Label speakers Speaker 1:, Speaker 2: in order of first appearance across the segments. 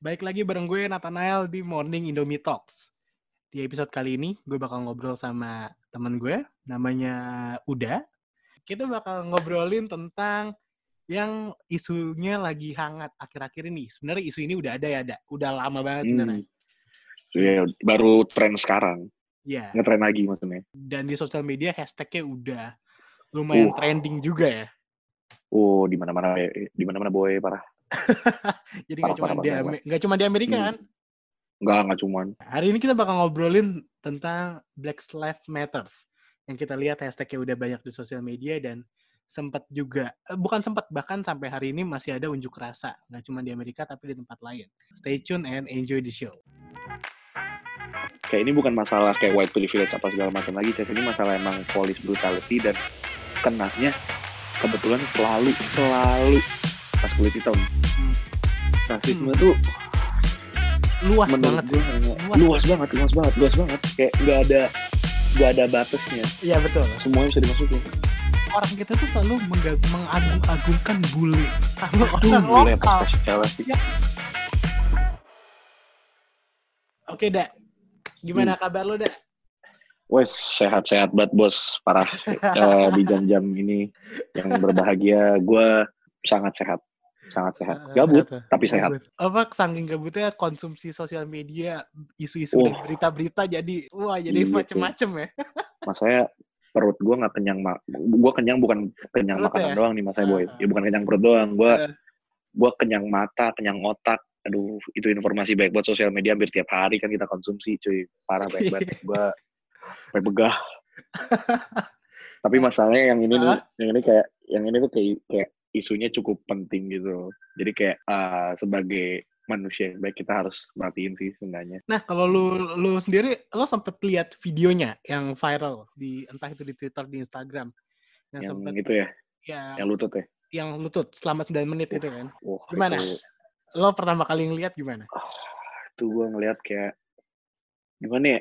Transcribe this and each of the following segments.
Speaker 1: Baik lagi bareng gue Nathanael di Morning Indomie Talks. Di episode kali ini gue bakal ngobrol sama temen gue namanya Uda. Kita bakal ngobrolin tentang yang isunya lagi hangat akhir-akhir ini. Sebenarnya isu ini udah ada ya, ada. Udah lama banget sebenarnya.
Speaker 2: Hmm. Ya, baru tren sekarang.
Speaker 1: Iya.
Speaker 2: Ngetren lagi maksudnya.
Speaker 1: Dan di sosial media hashtagnya udah lumayan
Speaker 2: Uh.
Speaker 1: trending juga ya.
Speaker 2: Oh, di mana-mana di mana-mana boy parah.
Speaker 1: Jadi nggak cuma di nggak cuma di Amerika
Speaker 2: Hmm.
Speaker 1: kan.
Speaker 2: Enggak, enggak cuman.
Speaker 1: Hari ini kita bakal ngobrolin tentang Black Lives Matters. Yang kita lihat hashtagnya udah banyak di sosial media dan sempat juga, eh, bukan sempat, bahkan sampai hari ini masih ada unjuk rasa. Nggak cuma di Amerika, tapi di tempat lain. Stay tune and enjoy the show.
Speaker 2: Kayak ini bukan masalah kayak white privilege apa segala macam lagi, Ces. Ini masalah emang police brutality dan kenanya kebetulan selalu selalu pas kulit hitam. Rasisme
Speaker 1: Hmm.
Speaker 2: tuh
Speaker 1: Luas banget.
Speaker 2: gue
Speaker 1: sih.
Speaker 2: luas.
Speaker 1: Luas.
Speaker 2: luas banget, luas banget, luas banget. Kayak nggak ada nggak ada batasnya.
Speaker 1: Iya betul.
Speaker 2: Semuanya bisa dimasukin.
Speaker 1: Orang kita tuh selalu mengagung-agungkan bule sama orang
Speaker 2: gila
Speaker 1: lokal.
Speaker 2: sih.
Speaker 1: Oke, Dak. Gimana
Speaker 2: Hmm.
Speaker 1: kabar lo, Dak?
Speaker 2: Wes sehat-sehat banget bos parah Eh, di jam-jam ini yang berbahagia gue sangat sehat sangat sehat
Speaker 1: Eh,
Speaker 2: gabut
Speaker 1: tuh.
Speaker 2: tapi sehat.
Speaker 1: Apa saking gabutnya konsumsi sosial media, isu-isu
Speaker 2: Oh.
Speaker 1: berita-berita jadi wah jadi
Speaker 2: Iya,
Speaker 1: macem-macem ya.
Speaker 2: masanya perut gue nggak kenyang mak gue kenyang bukan kenyang
Speaker 1: Perut
Speaker 2: makanan
Speaker 1: ya?
Speaker 2: doang nih masanya boy
Speaker 1: Ah.
Speaker 2: ya bukan kenyang perut doang gue
Speaker 1: Eh.
Speaker 2: gue kenyang mata kenyang otak aduh itu informasi baik buat sosial media hampir tiap hari kan kita konsumsi cuy parah baik banget gue sampai begah tapi masalahnya yang ini nih yang ini kayak yang ini tuh kayak kayak isunya cukup penting gitu jadi kayak ah, sebagai manusia yang baik kita harus merhatiin sih sebenarnya
Speaker 1: Nah, kalau lu lu sendiri lo sempet lihat videonya yang viral di entah itu di Twitter, di Instagram yang,
Speaker 2: yang
Speaker 1: sempet
Speaker 2: itu ya
Speaker 1: ya
Speaker 2: yang lutut ya
Speaker 1: yang lutut selama 9 menit itu kan.
Speaker 2: Wah,
Speaker 1: Gimana?
Speaker 2: itu,
Speaker 1: Lo pertama kali ngeliat gimana?
Speaker 2: itu gue ngeliat kayak gimana ya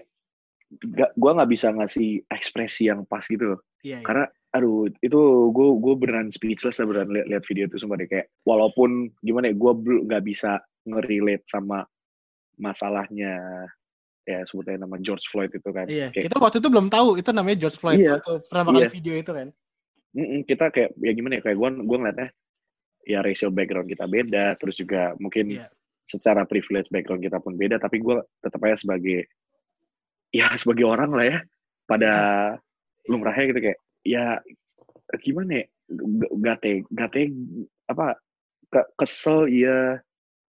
Speaker 2: gak, gue nggak bisa ngasih ekspresi yang pas gitu loh
Speaker 1: Iya, iya.
Speaker 2: karena aduh itu gue gue beneran speechless lah beneran liat video itu sumpah deh kayak walaupun gimana ya gue belum nggak bisa ngerelate sama masalahnya ya sebutnya nama George Floyd itu kan
Speaker 1: Iya,
Speaker 2: kayak,
Speaker 1: kita waktu itu belum tahu itu namanya George Floyd
Speaker 2: Iya.
Speaker 1: waktu pertama kali
Speaker 2: Iya.
Speaker 1: video itu kan.
Speaker 2: mm-mm, kita kayak ya gimana ya kayak gue gue ngeliatnya ya racial background kita beda terus juga mungkin
Speaker 1: Iya.
Speaker 2: secara privilege background kita pun beda tapi gue tetap aja sebagai ya sebagai orang lah ya pada lumrahnya gitu kayak ya gimana ya G- gak teg gak teg apa ke- kesel iya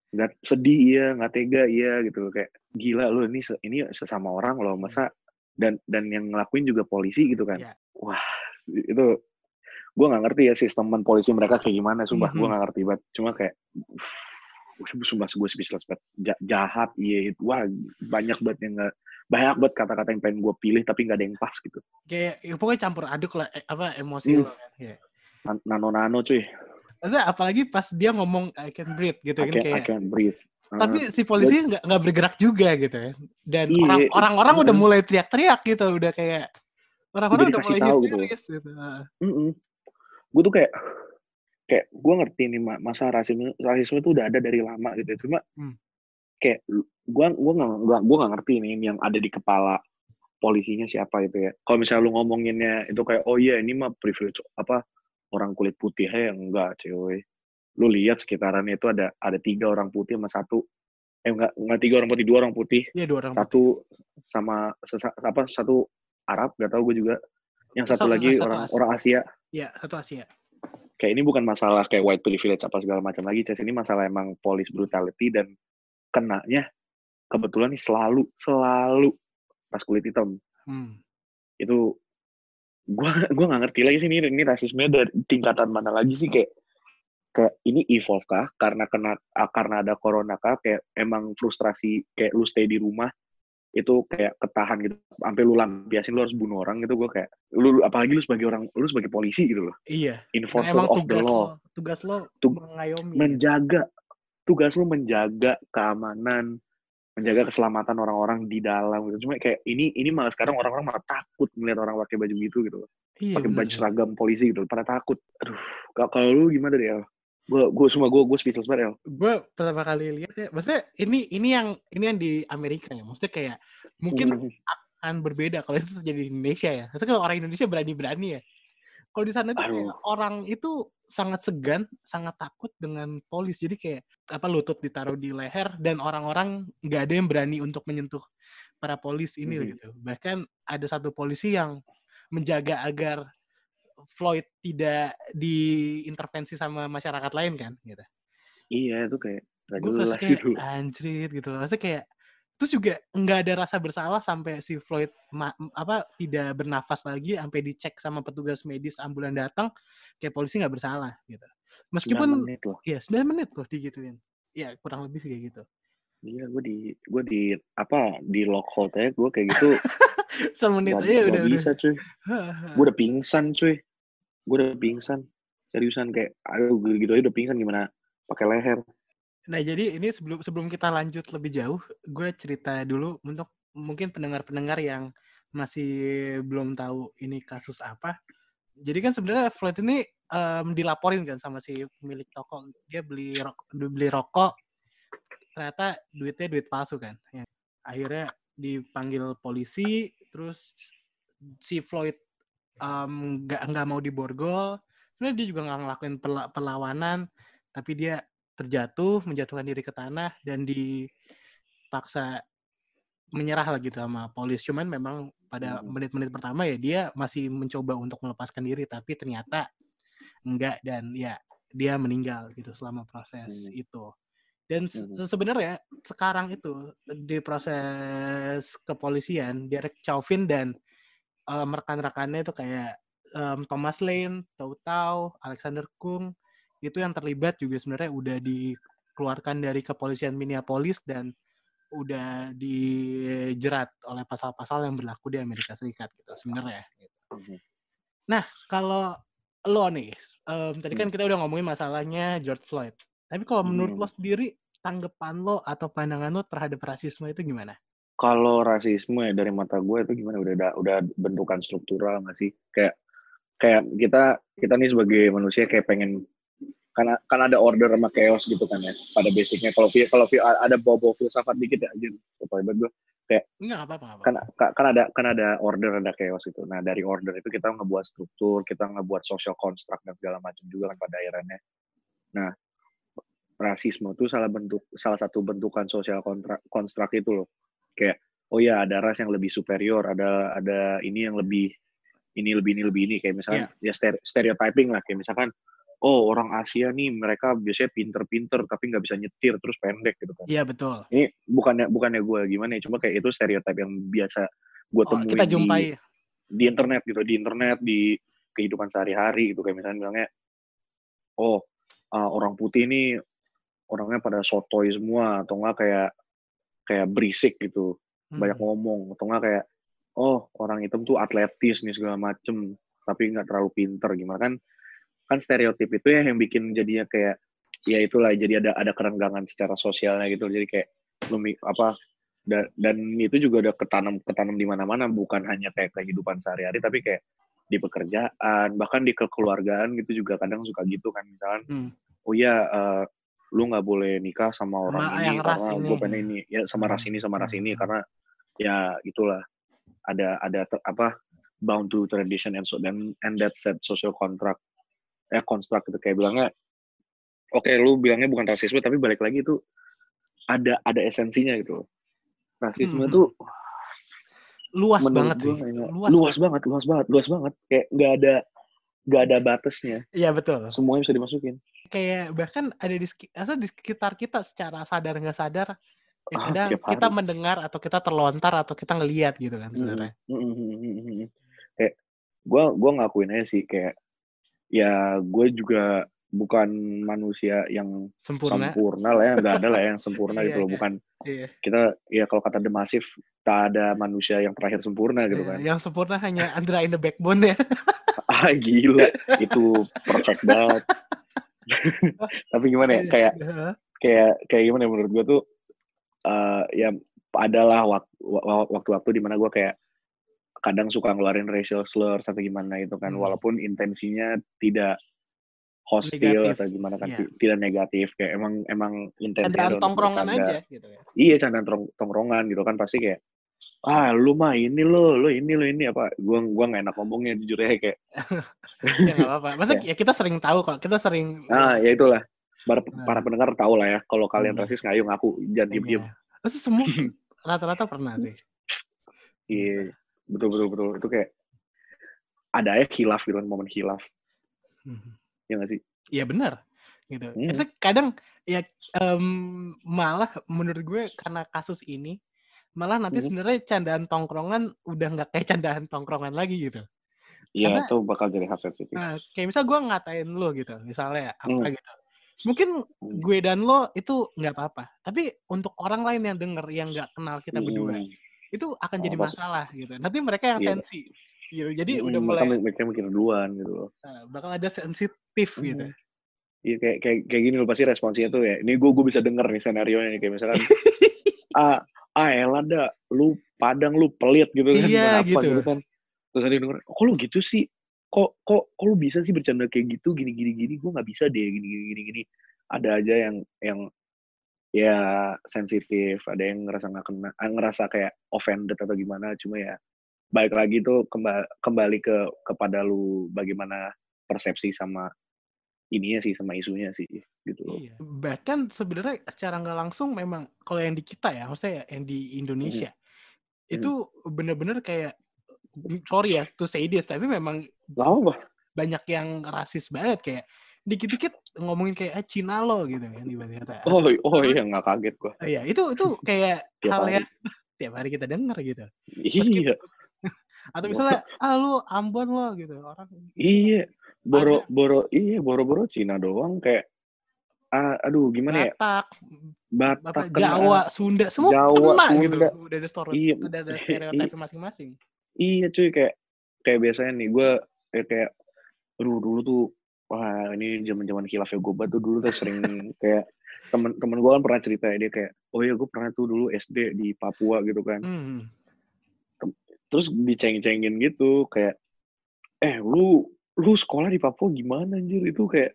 Speaker 2: nggak sedih iya nggak tega iya gitu kayak gila lu ini ini sesama orang loh masa dan dan yang ngelakuin juga polisi gitu kan.
Speaker 1: Iya.
Speaker 2: wah itu gue nggak ngerti ya sistem polisi mereka kayak gimana sumpah gue
Speaker 1: Mhm.
Speaker 2: nggak ngerti banget. Cuma kayak uff, sumpah gue speechless banget. Jahat iya wah banyak banget yang nggak banyak banget kata-kata yang pengen gue pilih tapi nggak ada yang pas gitu
Speaker 1: Kayak ya, pokoknya campur aduk lah eh, apa emosi
Speaker 2: Hmm.
Speaker 1: lo kan.
Speaker 2: Nan- nano-nano cuy
Speaker 1: Maksudnya apalagi pas dia ngomong I can breathe gitu
Speaker 2: I
Speaker 1: kan
Speaker 2: can't, I
Speaker 1: kayak
Speaker 2: can't breathe Ah,
Speaker 1: tapi si polisi nggak nggak bergerak juga gitu ya. Dan
Speaker 2: Iya,
Speaker 1: orang orang-orang udah mulai teriak-teriak gitu, udah kayak orang-orang
Speaker 2: Udah
Speaker 1: mulai
Speaker 2: tahu gitu.
Speaker 1: histeris gitu. Ah.
Speaker 2: gue tuh kayak kayak gue ngerti nih Ma- masa rasisme rasisme itu udah ada dari lama gitu cuma
Speaker 1: Hmm.
Speaker 2: Kayak gue gua nggak gua, gua nggak ngerti nih yang ada di kepala polisinya siapa gitu ya kalau misalnya lu ngomonginnya itu kayak oh iya ini mah privilege apa orang kulit putih ya enggak cuy lu lihat sekitarannya itu ada ada tiga orang putih sama satu eh enggak enggak tiga orang putih dua orang putih
Speaker 1: Iya dua orang.
Speaker 2: satu sama sesa- apa satu Arab gak tahu gue juga yang satu
Speaker 1: Satu-
Speaker 2: lagi
Speaker 1: satu
Speaker 2: orang
Speaker 1: Asia.
Speaker 2: orang Asia
Speaker 1: Iya satu Asia.
Speaker 2: kayak ini bukan masalah kayak white privilege apa segala macam lagi Ces ini masalah emang police brutality dan kenanya kebetulan nih selalu selalu pas kulit hitam
Speaker 1: Hmm.
Speaker 2: itu gua gua nggak ngerti lagi sih ini ini rasisme dari tingkatan mana lagi sih kayak kayak ini evolve kah karena kena ah, karena ada corona kah kayak emang frustrasi kayak lu stay di rumah itu kayak ketahan gitu sampai lu lampiasin lu harus bunuh orang gitu gue kayak lu apalagi lu sebagai orang lu sebagai polisi gitu loh
Speaker 1: Iya. Nah,
Speaker 2: enforcer of the
Speaker 1: tugas
Speaker 2: law
Speaker 1: lo, tugas lo
Speaker 2: Tug-
Speaker 1: mengayomi.
Speaker 2: menjaga tugas lu menjaga keamanan menjaga keselamatan orang-orang di dalam gitu. Cuma kayak ini ini malah sekarang orang-orang malah takut melihat orang pakai baju gitu gitu
Speaker 1: iya,
Speaker 2: pakai baju seragam polisi gitu pada takut. Aduh kalau lu gimana deh ya gue gue semua gue gue speechless banget ya
Speaker 1: gue pertama kali lihat ya maksudnya ini ini yang ini yang di Amerika ya maksudnya kayak mungkin
Speaker 2: Hmm.
Speaker 1: akan berbeda kalau itu terjadi di Indonesia ya. Maksudnya kalau orang Indonesia berani-berani ya kalau di sana tuh kayak orang itu sangat segan sangat takut dengan polis. Jadi kayak apa lutut ditaruh di leher dan orang-orang nggak ada yang berani untuk menyentuh para polis ini
Speaker 2: Mhm.
Speaker 1: gitu. Bahkan ada satu polisi yang menjaga agar Floyd tidak diintervensi sama masyarakat lain kan gitu.
Speaker 2: Iya itu kayak
Speaker 1: gue merasa kayak
Speaker 2: gitu.
Speaker 1: Anjrit gitu loh. Maksudnya kayak terus juga nggak ada rasa bersalah sampai si Floyd ma- apa tidak bernafas lagi sampai dicek sama petugas medis ambulan datang kayak polisi nggak bersalah gitu.
Speaker 2: 9
Speaker 1: Meskipun
Speaker 2: menit loh.
Speaker 1: ya 9 menit loh digituin. Ya kurang lebih kayak gitu.
Speaker 2: Gila gue di gue di apa di lock hold aja gue kayak gitu.
Speaker 1: Semenit aja udah
Speaker 2: bisa cuy. Gue udah pingsan cuy. Gue udah pingsan. Seriusan kayak aduh gitu aja udah pingsan gimana? Pakai leher
Speaker 1: Nah, jadi ini sebelum sebelum kita lanjut lebih jauh, gue cerita dulu untuk mungkin pendengar-pendengar yang masih belum tahu ini kasus apa. Jadi kan sebenarnya Floyd ini em, dilaporin kan sama si pemilik toko, dia beli rokok, beli rokok, ternyata duitnya duit palsu kan. Ya. Akhirnya dipanggil polisi, terus si Floyd em, nggak nggak mau diborgol. Sebenarnya dia juga nggak ngelakuin perla- perlawanan, tapi dia terjatuh, menjatuhkan diri ke tanah dan dipaksa menyerah lah gitu sama polis. Cuman memang pada
Speaker 2: Hmm.
Speaker 1: menit-menit pertama ya dia masih mencoba untuk melepaskan diri, tapi ternyata enggak dan ya dia meninggal gitu selama proses
Speaker 2: Hmm.
Speaker 1: itu. Dan se-
Speaker 2: Hmm.
Speaker 1: se- sebenarnya sekarang itu di proses kepolisian, Derek Chauvin dan em, rekan-rekannya itu kayak em, Thomas Lane, Tau Tau, Alexander Kung itu yang terlibat juga sebenarnya udah dikeluarkan dari kepolisian Minneapolis dan udah dijerat oleh pasal-pasal yang berlaku di Amerika Serikat gitu sebenarnya. Nah kalau lo nih, em, tadi kan
Speaker 2: Hmm.
Speaker 1: kita udah ngomongin masalahnya George Floyd. Tapi kalau menurut
Speaker 2: Hmm.
Speaker 1: lo sendiri tanggapan lo atau pandangan lo terhadap rasisme itu gimana?
Speaker 2: kalau rasisme ya dari mata gue itu gimana udah ada udah bentukan struktural nggak sih kayak kayak kita kita nih sebagai manusia kayak pengen karena kan ada order sama chaos gitu kan ya pada basicnya. Kalau kalau ada bawa-bawa filsafat dikit ya anjir hebat gue
Speaker 1: Enggak apa-apa. nggak
Speaker 2: kan
Speaker 1: apa-apa.
Speaker 2: ka- kan ada kan ada order ada chaos itu nah dari order itu kita ngebuat struktur kita ngebuat social construct dan segala macam juga kan pada akhirnya nah rasisme itu salah bentuk salah satu bentukan sosial konstruk itu loh. Kayak oh ya ada ras yang lebih superior ada ada ini yang lebih ini lebih ini lebih ini. Kayak misalkan ya stere- stereotyping lah. Kayak misalkan oh orang Asia nih mereka biasanya pinter-pinter tapi nggak bisa nyetir terus pendek gitu kan
Speaker 1: Iya betul.
Speaker 2: ini bukannya bukannya gue gimana ya cuma kayak itu stereotip yang biasa gue
Speaker 1: Oh,
Speaker 2: temuin
Speaker 1: kita
Speaker 2: di,
Speaker 1: jumpai.
Speaker 2: di internet gitu di internet di kehidupan sehari-hari gitu kayak misalnya bilangnya oh uh, orang putih ini orangnya pada sotoy semua atau enggak kayak kayak berisik gitu banyak
Speaker 1: Hmm.
Speaker 2: ngomong atau enggak kayak oh orang hitam tuh atletis nih segala macem tapi nggak terlalu pinter gimana kan kan stereotip itu ya yang bikin jadinya kayak ya itulah jadi ada ada kerenggangan secara sosialnya gitu jadi kayak apa da- dan itu juga udah ketanam ketanam di mana-mana bukan hanya kayak kehidupan sehari-hari tapi kayak di pekerjaan bahkan di kekeluargaan gitu juga kadang suka gitu kan misalkan
Speaker 1: Hmm.
Speaker 2: oh ya eh, lu nggak boleh nikah sama orang
Speaker 1: Sama
Speaker 2: ini karena
Speaker 1: ini.
Speaker 2: gue pengen ini ya sama ras
Speaker 1: Hmm.
Speaker 2: ini sama ras ini
Speaker 1: Hmm.
Speaker 2: karena ya itulah ada ada te- apa bound to tradition and so dan and that set social contract eh construct gitu kayak bilangnya oke lu bilangnya bukan rasisme tapi balik lagi itu ada ada esensinya gitu rasisme
Speaker 1: Hmm.
Speaker 2: tuh
Speaker 1: Luas banget sih.
Speaker 2: kayaknya-
Speaker 1: Luas.
Speaker 2: luas banget luas banget luas banget kayak nggak ada nggak ada batasnya
Speaker 1: Iya betul.
Speaker 2: semuanya bisa dimasukin
Speaker 1: Kayak bahkan ada di, di sekitar kita secara sadar nggak sadar. Ya
Speaker 2: Ah,
Speaker 1: kadang kita
Speaker 2: hari.
Speaker 1: mendengar atau kita terlontar atau kita ngelihat gitu kan
Speaker 2: Mm,
Speaker 1: sebenarnya.
Speaker 2: mm, mm, mm, mm, mm. kayak gue gue ngakuin aja sih kayak ya gue juga bukan manusia yang
Speaker 1: Sempurna.
Speaker 2: sempurna lah ya nggak ada lah yang sempurna
Speaker 1: Iya,
Speaker 2: gitu loh
Speaker 1: iya.
Speaker 2: bukan
Speaker 1: Iya.
Speaker 2: kita ya kalau kata The Massive tak ada manusia yang terakhir sempurna gitu
Speaker 1: Iya,
Speaker 2: kan
Speaker 1: Yang sempurna hanya Andra in the Backbone ya.
Speaker 2: ah gila itu perfect banget tapi gimana ya kayak kayak kayak gimana ya menurut gue tuh eh ya adalah wak- wa- waktu-waktu di mana gue kayak kadang suka ngeluarin racial slurs atau gimana itu kan
Speaker 1: Hmm.
Speaker 2: walaupun intensinya tidak hostil
Speaker 1: Negatif,
Speaker 2: atau gimana kan ti- tidak negatif kayak emang emang intensnya
Speaker 1: Candaan tongkrongan aja gitu ya.
Speaker 2: Iya candaan tong- tongkrongan gitu kan pasti kayak ah lu mah ini lo lo ini lo ini apa gua gua nggak enak ngomongnya jujur ya kayak
Speaker 1: ya nggak apa-apa. Masa ya kita sering tahu kok, kita sering
Speaker 2: ah ya itulah para,
Speaker 1: Nah.
Speaker 2: para pendengar tahu lah ya kalau kalian
Speaker 1: Hmm.
Speaker 2: rasis ngayu ngaku jangan diem diem.
Speaker 1: Terus semua rata-rata pernah sih.
Speaker 2: iya betul betul betul itu kayak ada ya hilaf gitu kan momen hilaf
Speaker 1: Mhm.
Speaker 2: ya nggak sih
Speaker 1: Iya benar gitu.
Speaker 2: Hmm.
Speaker 1: Itu kadang ya em, malah menurut gue karena kasus ini malah nanti
Speaker 2: Hmm.
Speaker 1: sebenarnya candaan tongkrongan udah nggak kayak candaan tongkrongan lagi gitu.
Speaker 2: Iya itu bakal jadi hal sensitif
Speaker 1: Nah, kayak misal gue ngatain lo gitu, misalnya apa
Speaker 2: Hmm.
Speaker 1: gitu. Mungkin
Speaker 2: Hmm.
Speaker 1: gue dan lo itu nggak apa-apa, tapi untuk orang lain yang denger yang nggak kenal kita berdua
Speaker 2: Hmm.
Speaker 1: Itu akan
Speaker 2: Oh,
Speaker 1: jadi
Speaker 2: maksud-
Speaker 1: masalah gitu. Nanti mereka yang
Speaker 2: Iya.
Speaker 1: sensi gitu. Jadi
Speaker 2: Hmm,
Speaker 1: udah
Speaker 2: mereka
Speaker 1: mulai
Speaker 2: mikirnya mikir duluan gitu loh
Speaker 1: eh, bakal ada sensitif gitu.
Speaker 2: Hmm. Iya kayak kayak kayak gini loh pasti responsnya tuh ya. Ini gue gue bisa denger nih scenario nya kayak misalkan ah ah elah dah lu padang lu pelit gitu kan
Speaker 1: Iya,
Speaker 2: kenapa
Speaker 1: gitu.
Speaker 2: kan. Terus ada yang denger, kok lu gitu sih? Kok kok kok lu bisa sih bercanda kayak gitu gini gini gini? Gue nggak bisa deh gini gini gini gini. Ada aja yang yang ya sensitif, ada yang ngerasa nggak kena, ah, ngerasa kayak offended atau gimana. Cuma ya balik lagi tuh kembali kembali ke kepada lu bagaimana persepsi sama ininya sih sama isunya sih gitu loh.
Speaker 1: Iya. Bahkan sebenarnya secara nggak langsung memang kalau yang di kita ya, maksudnya yang di Indonesia
Speaker 2: Hmm.
Speaker 1: itu bener-bener kayak sorry ya to say this, tapi memang
Speaker 2: apa
Speaker 1: banyak yang rasis banget kayak dikit-dikit ngomongin kayak ah, Cina lo gitu kan tiba-tiba.
Speaker 2: Oh, oh iya nggak kaget gua.
Speaker 1: Iya, itu itu kayak hal yang tiap hari kita denger gitu.
Speaker 2: Iya,
Speaker 1: Atau misalnya ah lu Ambon lo gitu orang.
Speaker 2: iya. Boro boro iya boro-boro Cina doang kayak ah, aduh gimana ya?
Speaker 1: Batak,
Speaker 2: Batak
Speaker 1: apa,
Speaker 2: kena-
Speaker 1: Jawa, Sunda, semua
Speaker 2: Jawa,
Speaker 1: kena gitu.
Speaker 2: Sunda.
Speaker 1: Udah ada stereotip,
Speaker 2: Iya.
Speaker 1: udah ada stereotipnya masing-masing.
Speaker 2: Iya cuy kayak kayak biasanya nih gue kayak, kayak aduh dulu tuh wah ini zaman-zaman khilaf ya gue tuh dulu tuh sering kayak temen temen gue kan pernah cerita ya dia kayak oh iya gue pernah tuh dulu SD di Papua gitu kan
Speaker 1: Hmm.
Speaker 2: terus diceng-cengin gitu kayak eh lu lu sekolah di Papua gimana anjir itu kayak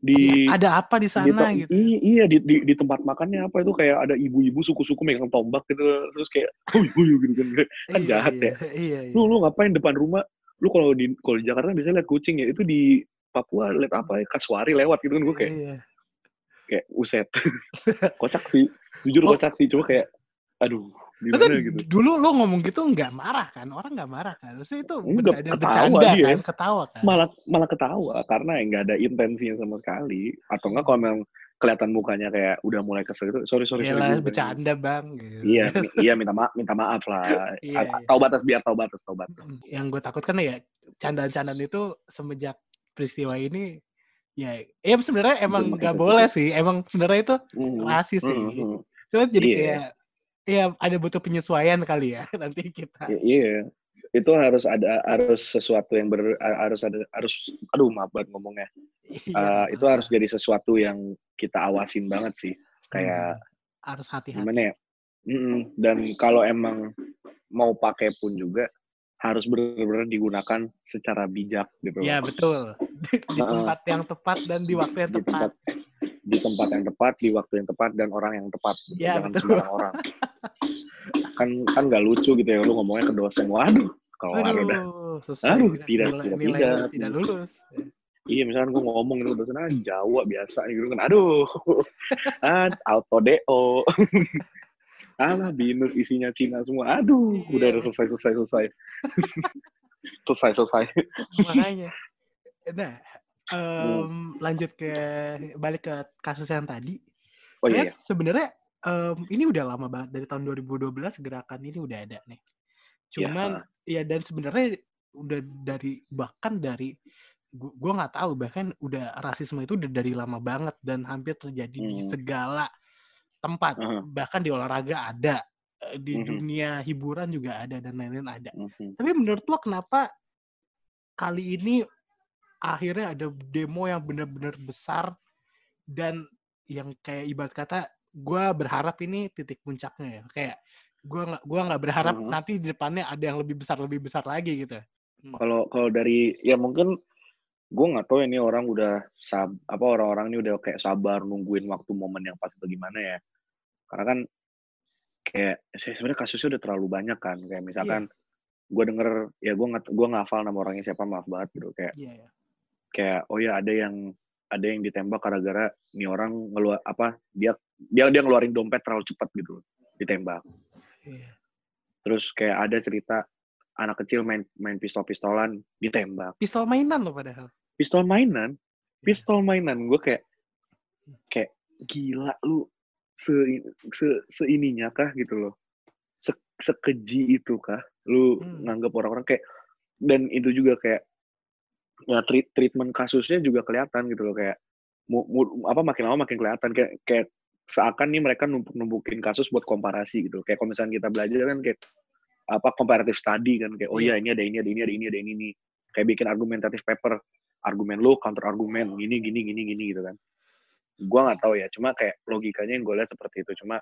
Speaker 2: di
Speaker 1: Iya, ada apa di
Speaker 2: di
Speaker 1: sana
Speaker 2: tem-
Speaker 1: gitu.
Speaker 2: Iya, iya di, di, di tempat makannya apa itu kayak ada ibu-ibu suku-suku megang tombak gitu terus kayak oh iya gitu kan kan
Speaker 1: Iya,
Speaker 2: jahat
Speaker 1: iya,
Speaker 2: ya.
Speaker 1: Iya, iya.
Speaker 2: Lu lu ngapain depan rumah? Lu kalau di kalau di Jakarta bisa lihat kucing ya. Itu di Papua lihat apa ya? Kasuari lewat gitu kan gue kayak
Speaker 1: Iya.
Speaker 2: kayak uset. kocak sih. Jujur
Speaker 1: Oh.
Speaker 2: kocak sih cuma kayak aduh
Speaker 1: Terus
Speaker 2: gimana
Speaker 1: kan
Speaker 2: gitu.
Speaker 1: dulu lo ngomong gitu nggak marah kan? Orang nggak marah kan? Maksudnya itu
Speaker 2: Enggak,
Speaker 1: ada
Speaker 2: ketawa
Speaker 1: bercanda
Speaker 2: dia.
Speaker 1: kan, ketawa kan?
Speaker 2: Malah malah ketawa karena nggak ada intensinya sama sekali atau enggak kalau memang kelihatan mukanya kayak udah mulai kesel gitu. Sorry sorry. sorry,
Speaker 1: Iyalah
Speaker 2: gue-
Speaker 1: bercanda bang. Gitu.
Speaker 2: Iya, iya minta maaf, minta maaf lah.
Speaker 1: Iya, iya.
Speaker 2: Tahu batas biar tahu batas, tahu batas.
Speaker 1: Yang gue takutkan ya candaan-candaan itu semenjak peristiwa ini ya, ya sebenarnya emang nggak boleh sih. Emang sebenarnya itu
Speaker 2: Mhm,
Speaker 1: rasis sih.
Speaker 2: mhm, mhm.
Speaker 1: Cuma jadi
Speaker 2: Iya.
Speaker 1: kayak ya ada butuh penyesuaian kali ya nanti kita.
Speaker 2: Iya, itu harus ada harus sesuatu yang ber harus ada harus aduh maaf banget ngomongnya.
Speaker 1: Nggak
Speaker 2: itu harus jadi sesuatu yang kita awasin banget sih. Kayak
Speaker 1: Hmm, harus hati-hati.
Speaker 2: gimana ya? Mm-mm. Dan kalau emang mau pakai pun juga harus benar-benar digunakan secara bijak gitu.
Speaker 1: Ya
Speaker 2: loh.
Speaker 1: betul. Di, di tempat yang tepat dan di waktu yang
Speaker 2: di
Speaker 1: tepat.
Speaker 2: tempat di tempat yang tepat, di waktu yang tepat dan orang yang tepat. gitu.
Speaker 1: Ya,
Speaker 2: Jangan
Speaker 1: betul.
Speaker 2: sembarang orang. kan kan nggak lucu gitu ya lu ngomongnya ke dosen. Waduh, kalau ada udah
Speaker 1: Aduh.
Speaker 2: Aduh, tidak,
Speaker 1: nilai,
Speaker 2: tidak,
Speaker 1: nilai
Speaker 2: tidak.
Speaker 1: tidak lulus.
Speaker 2: Iya, misalkan gue ngomong itu dosen ah Jawa biasa gitu kan. Aduh. ah, auto DO. Alah, binus isinya Cina semua. Aduh,
Speaker 1: Iya.
Speaker 2: udah udah selesai selesai selesai. selesai selesai.
Speaker 1: Makanya. Nah,
Speaker 2: Hmm.
Speaker 1: em, lanjut ke balik ke kasus yang tadi.
Speaker 2: Oh iya, iya.
Speaker 1: sebenarnya em, ini udah lama banget dari tahun 2012 gerakan ini udah ada nih. Cuman ya dan sebenarnya udah dari bahkan dari gua, gua nggak tahu bahkan udah rasisme itu udah dari lama banget dan hampir terjadi di
Speaker 2: Hmm.
Speaker 1: segala tempat.
Speaker 2: Aha.
Speaker 1: Bahkan di olahraga ada, eh, di
Speaker 2: Mhm.
Speaker 1: dunia hiburan juga ada dan lain-lain ada.
Speaker 2: Mhm.
Speaker 1: Tapi menurut lo kenapa kali ini akhirnya ada demo yang benar-benar besar dan yang kayak ibarat kata gue berharap ini titik puncaknya ya kayak gue nggak gua nggak berharap
Speaker 2: Mhm.
Speaker 1: nanti di depannya ada yang lebih besar lebih besar lagi gitu
Speaker 2: Kalau kalau dari ya mungkin gue nggak tahu ini orang udah sab apa orang-orang ini udah kayak sabar nungguin waktu momen yang pas atau gimana ya. Karena kan kayak sebenarnya kasusnya udah terlalu banyak kan. Kayak misalkan yeah. gue denger ya gue nggak gue nggak hafal nama orangnya siapa maaf banget gitu. Kayak yeah, yeah. kayak oh ya ada yang ada yang ditembak gara-gara nih orang ngeluar apa dia dia dia ngeluarin dompet terlalu cepat gitu. Ditembak. Yeah. terus kayak ada cerita anak kecil main main pistol pistolan ditembak.
Speaker 1: Pistol mainan loh padahal
Speaker 2: pistol mainan. Iya. pistol mainan. Gue kayak kayak gila lu se, se seininya kah? Gitu loh. Se, sekeji itu kah? Lu hmm. nganggap orang-orang kayak dan itu juga kayak ya treat, treatment kasusnya juga kelihatan gitu loh. Kayak mu, mu, apa makin lama makin kelihatan. Kayak kayak seakan nih mereka numpuk numpukin kasus buat komparasi gitu. Kayak kalau misalnya kita belajar kan kayak apa comparative study kan. Kayak oh iya, iya. ini ada ini ada ini ada ini ada ini nih. Kayak bikin argumentatif paper argumen lu counter argumen gini gini gini gini gitu kan. Gue nggak tahu ya cuma kayak logikanya yang gue lihat seperti itu. Cuma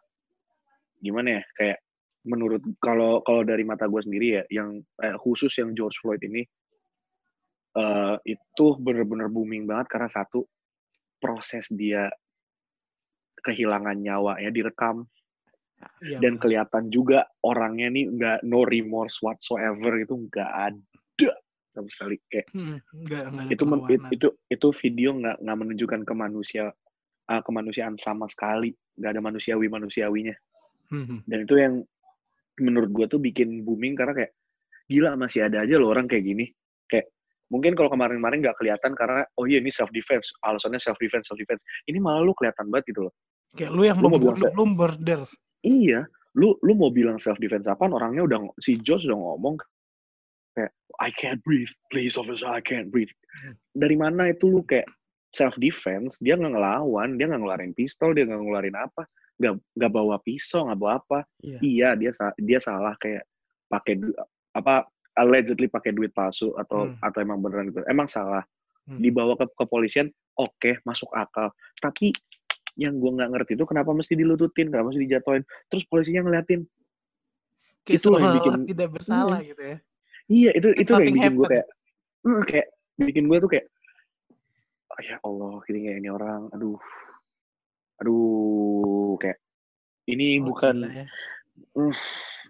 Speaker 2: gimana ya kayak menurut kalau kalau dari mata gue sendiri ya yang eh, khusus yang George Floyd ini uh, itu bener-bener booming banget karena satu proses dia kehilangan nyawa ya direkam. Ya, dan kelihatan juga orangnya nih nggak no remorse whatsoever itu nggak ada sama sekali kayak hmm, enggak, enggak itu, itu itu itu video nggak nggak menunjukkan ke manusia uh, kemanusiaan sama sekali. Nggak ada manusiawi manusiawinya hmm. dan itu yang menurut gue tuh bikin booming karena kayak gila masih ada aja loh orang kayak gini. Kayak mungkin kalau kemarin-kemarin nggak kelihatan karena oh iya ini self defense alasannya self defense self defense ini malah lu kelihatan banget gitu loh.
Speaker 1: Kayak lu yang lu mau bilang lu, murder
Speaker 2: iya lu lu mau bilang self defense apa orangnya udah si Josh udah ngomong kayak I can't breathe. Please officer I can't breathe. Dari mana itu lu kayak self defense dia nggak ngelawan dia nggak ngeluarin pistol dia nggak ngeluarin apa nggak nggak bawa pisau nggak bawa apa. Yeah. iya dia dia salah kayak pakai apa allegedly pakai duit palsu atau hmm. atau emang beneran itu emang salah. Hmm. dibawa ke kepolisian oke okay, masuk akal. Tapi yang gue nggak ngerti itu kenapa mesti dilututin kenapa mesti dijatuhin. Terus polisinya ngeliatin.
Speaker 1: Kayak itu yang bikin tidak bersalah hmm. gitu ya
Speaker 2: iya itu itu yang bikin gue kayak hmm, kayak bikin gue tuh kayak oh, ya Allah gini kayak ini orang aduh aduh kayak ini oh, bukan ya. uh,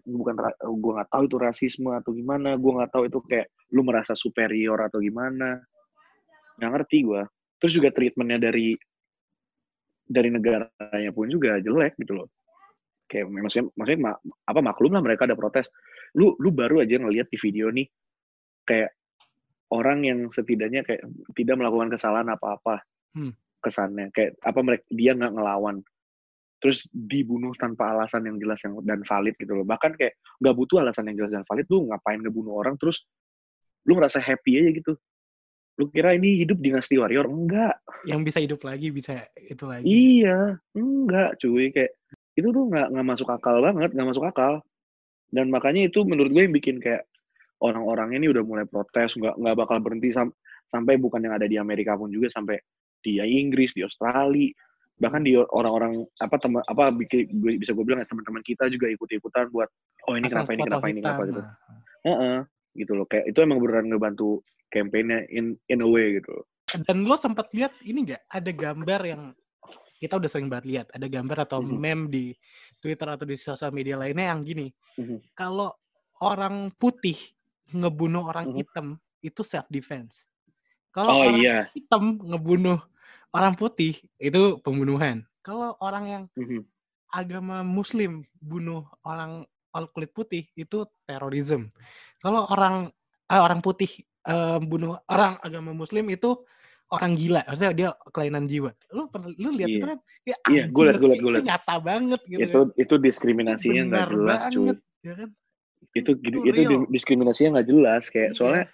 Speaker 2: bukan gue nggak tahu itu rasisme atau gimana gue nggak tahu itu kayak lu merasa superior atau gimana. Nggak ngerti gue terus juga treatmentnya dari dari negaranya pun juga jelek gitu loh. Kayak maksudnya maksudnya mak, apa maklum lah mereka ada protes lu lu baru aja ngelihat di video nih kayak orang yang setidaknya kayak tidak melakukan kesalahan apa-apa hmm. kesannya. Kayak apa mereka dia nggak ngelawan. Terus dibunuh tanpa alasan yang jelas yang dan valid gitu loh. Bahkan kayak nggak butuh alasan yang jelas dan valid lu ngapain ngebunuh orang terus lu ngerasa happy aja gitu? Lu kira ini hidup dinasti warrior? Enggak
Speaker 1: yang bisa hidup lagi bisa itu lagi.
Speaker 2: Iya enggak cuy. Kayak itu tuh nggak nggak masuk akal banget nggak masuk akal dan makanya itu menurut gue yang bikin kayak orang-orang ini udah mulai protes nggak nggak bakal berhenti sam sampai bukan yang ada di Amerika pun juga sampai di Inggris di Australia bahkan di orang-orang apa teman apa bisa gue bilang ya teman-teman kita juga ikut-ikutan buat oh ini Asal kenapa ini kenapa ini kenapa gitu. Uh -uh, gitu loh. Kayak itu emang beneran ngebantu kampanye in in a way gitu
Speaker 1: dan lo sempat lihat ini nggak? Ada gambar yang kita udah sering banget lihat ada gambar atau mm -hmm. meme di Twitter atau di sosial media lainnya yang gini mm -hmm. kalau orang putih ngebunuh orang mm-hmm. hitam itu self defense. Kalau oh, orang iya. hitam ngebunuh orang putih itu pembunuhan. Kalau orang yang mm-hmm. agama muslim bunuh orang kulit putih itu terorisme. Kalau orang eh, orang putih eh, bunuh orang agama muslim itu orang gila, maksudnya dia kelainan jiwa. Lu pernah lu lihat yeah. itu kan?
Speaker 2: Ya, iya, gue liat, gue gue
Speaker 1: nyata banget gitu.
Speaker 2: Itu kan. itu diskriminasinya nggak jelas, banget, cuy. Ya kan? itu itu, itu diskriminasinya nggak jelas kayak iya. soalnya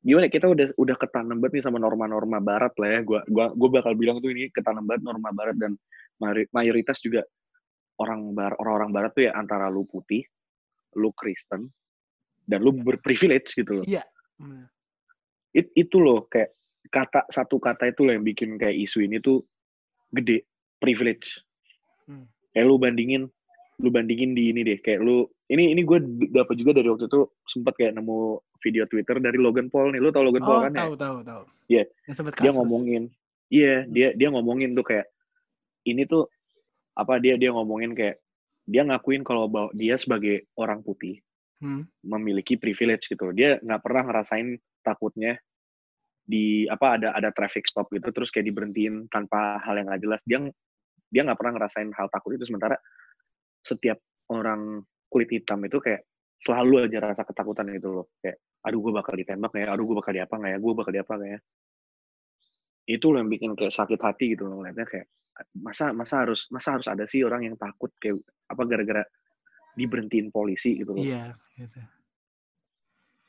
Speaker 2: gimana kita udah udah ketanam banget nih sama norma-norma barat lah ya gua gua gua bakal bilang tuh ini ketanam banget norma barat dan mayoritas juga orang bar orang-orang barat tuh ya antara lu putih lu Kristen dan lu iya. berprivilege gitu loh
Speaker 1: iya
Speaker 2: It, itu loh kayak kata satu kata itu loh yang bikin kayak isu ini tuh gede privilege hmm. kayak lu bandingin lu bandingin di ini deh kayak lu ini ini gue dapat juga dari waktu itu sempat kayak nemu video Twitter dari Logan Paul nih lu tau Logan
Speaker 1: oh,
Speaker 2: Paul kan
Speaker 1: tahu,
Speaker 2: ya
Speaker 1: tahu, tahu.
Speaker 2: Iya.
Speaker 1: Sempet
Speaker 2: dia ngomongin iya dia dia ngomongin tuh kayak ini tuh apa dia dia ngomongin kayak dia ngakuin kalau dia sebagai orang putih
Speaker 1: Hmm.
Speaker 2: memiliki privilege gitu dia nggak pernah ngerasain takutnya di apa ada ada traffic stop gitu terus kayak diberhentiin tanpa hal yang nggak jelas. Dia dia nggak pernah ngerasain hal takut itu. Sementara setiap orang kulit hitam itu kayak selalu aja rasa ketakutan gitu loh. Kayak aduh gue bakal ditembak ya? Aduh gue bakal diapa nggak ya? Gue bakal diapa nggak ya? Itu loh yang bikin kayak sakit hati gitu loh ngeliatnya. Kayak masa masa harus masa harus ada sih orang yang takut? Kayak apa gara-gara diberhentiin polisi gitu loh.
Speaker 1: Iya, gitu.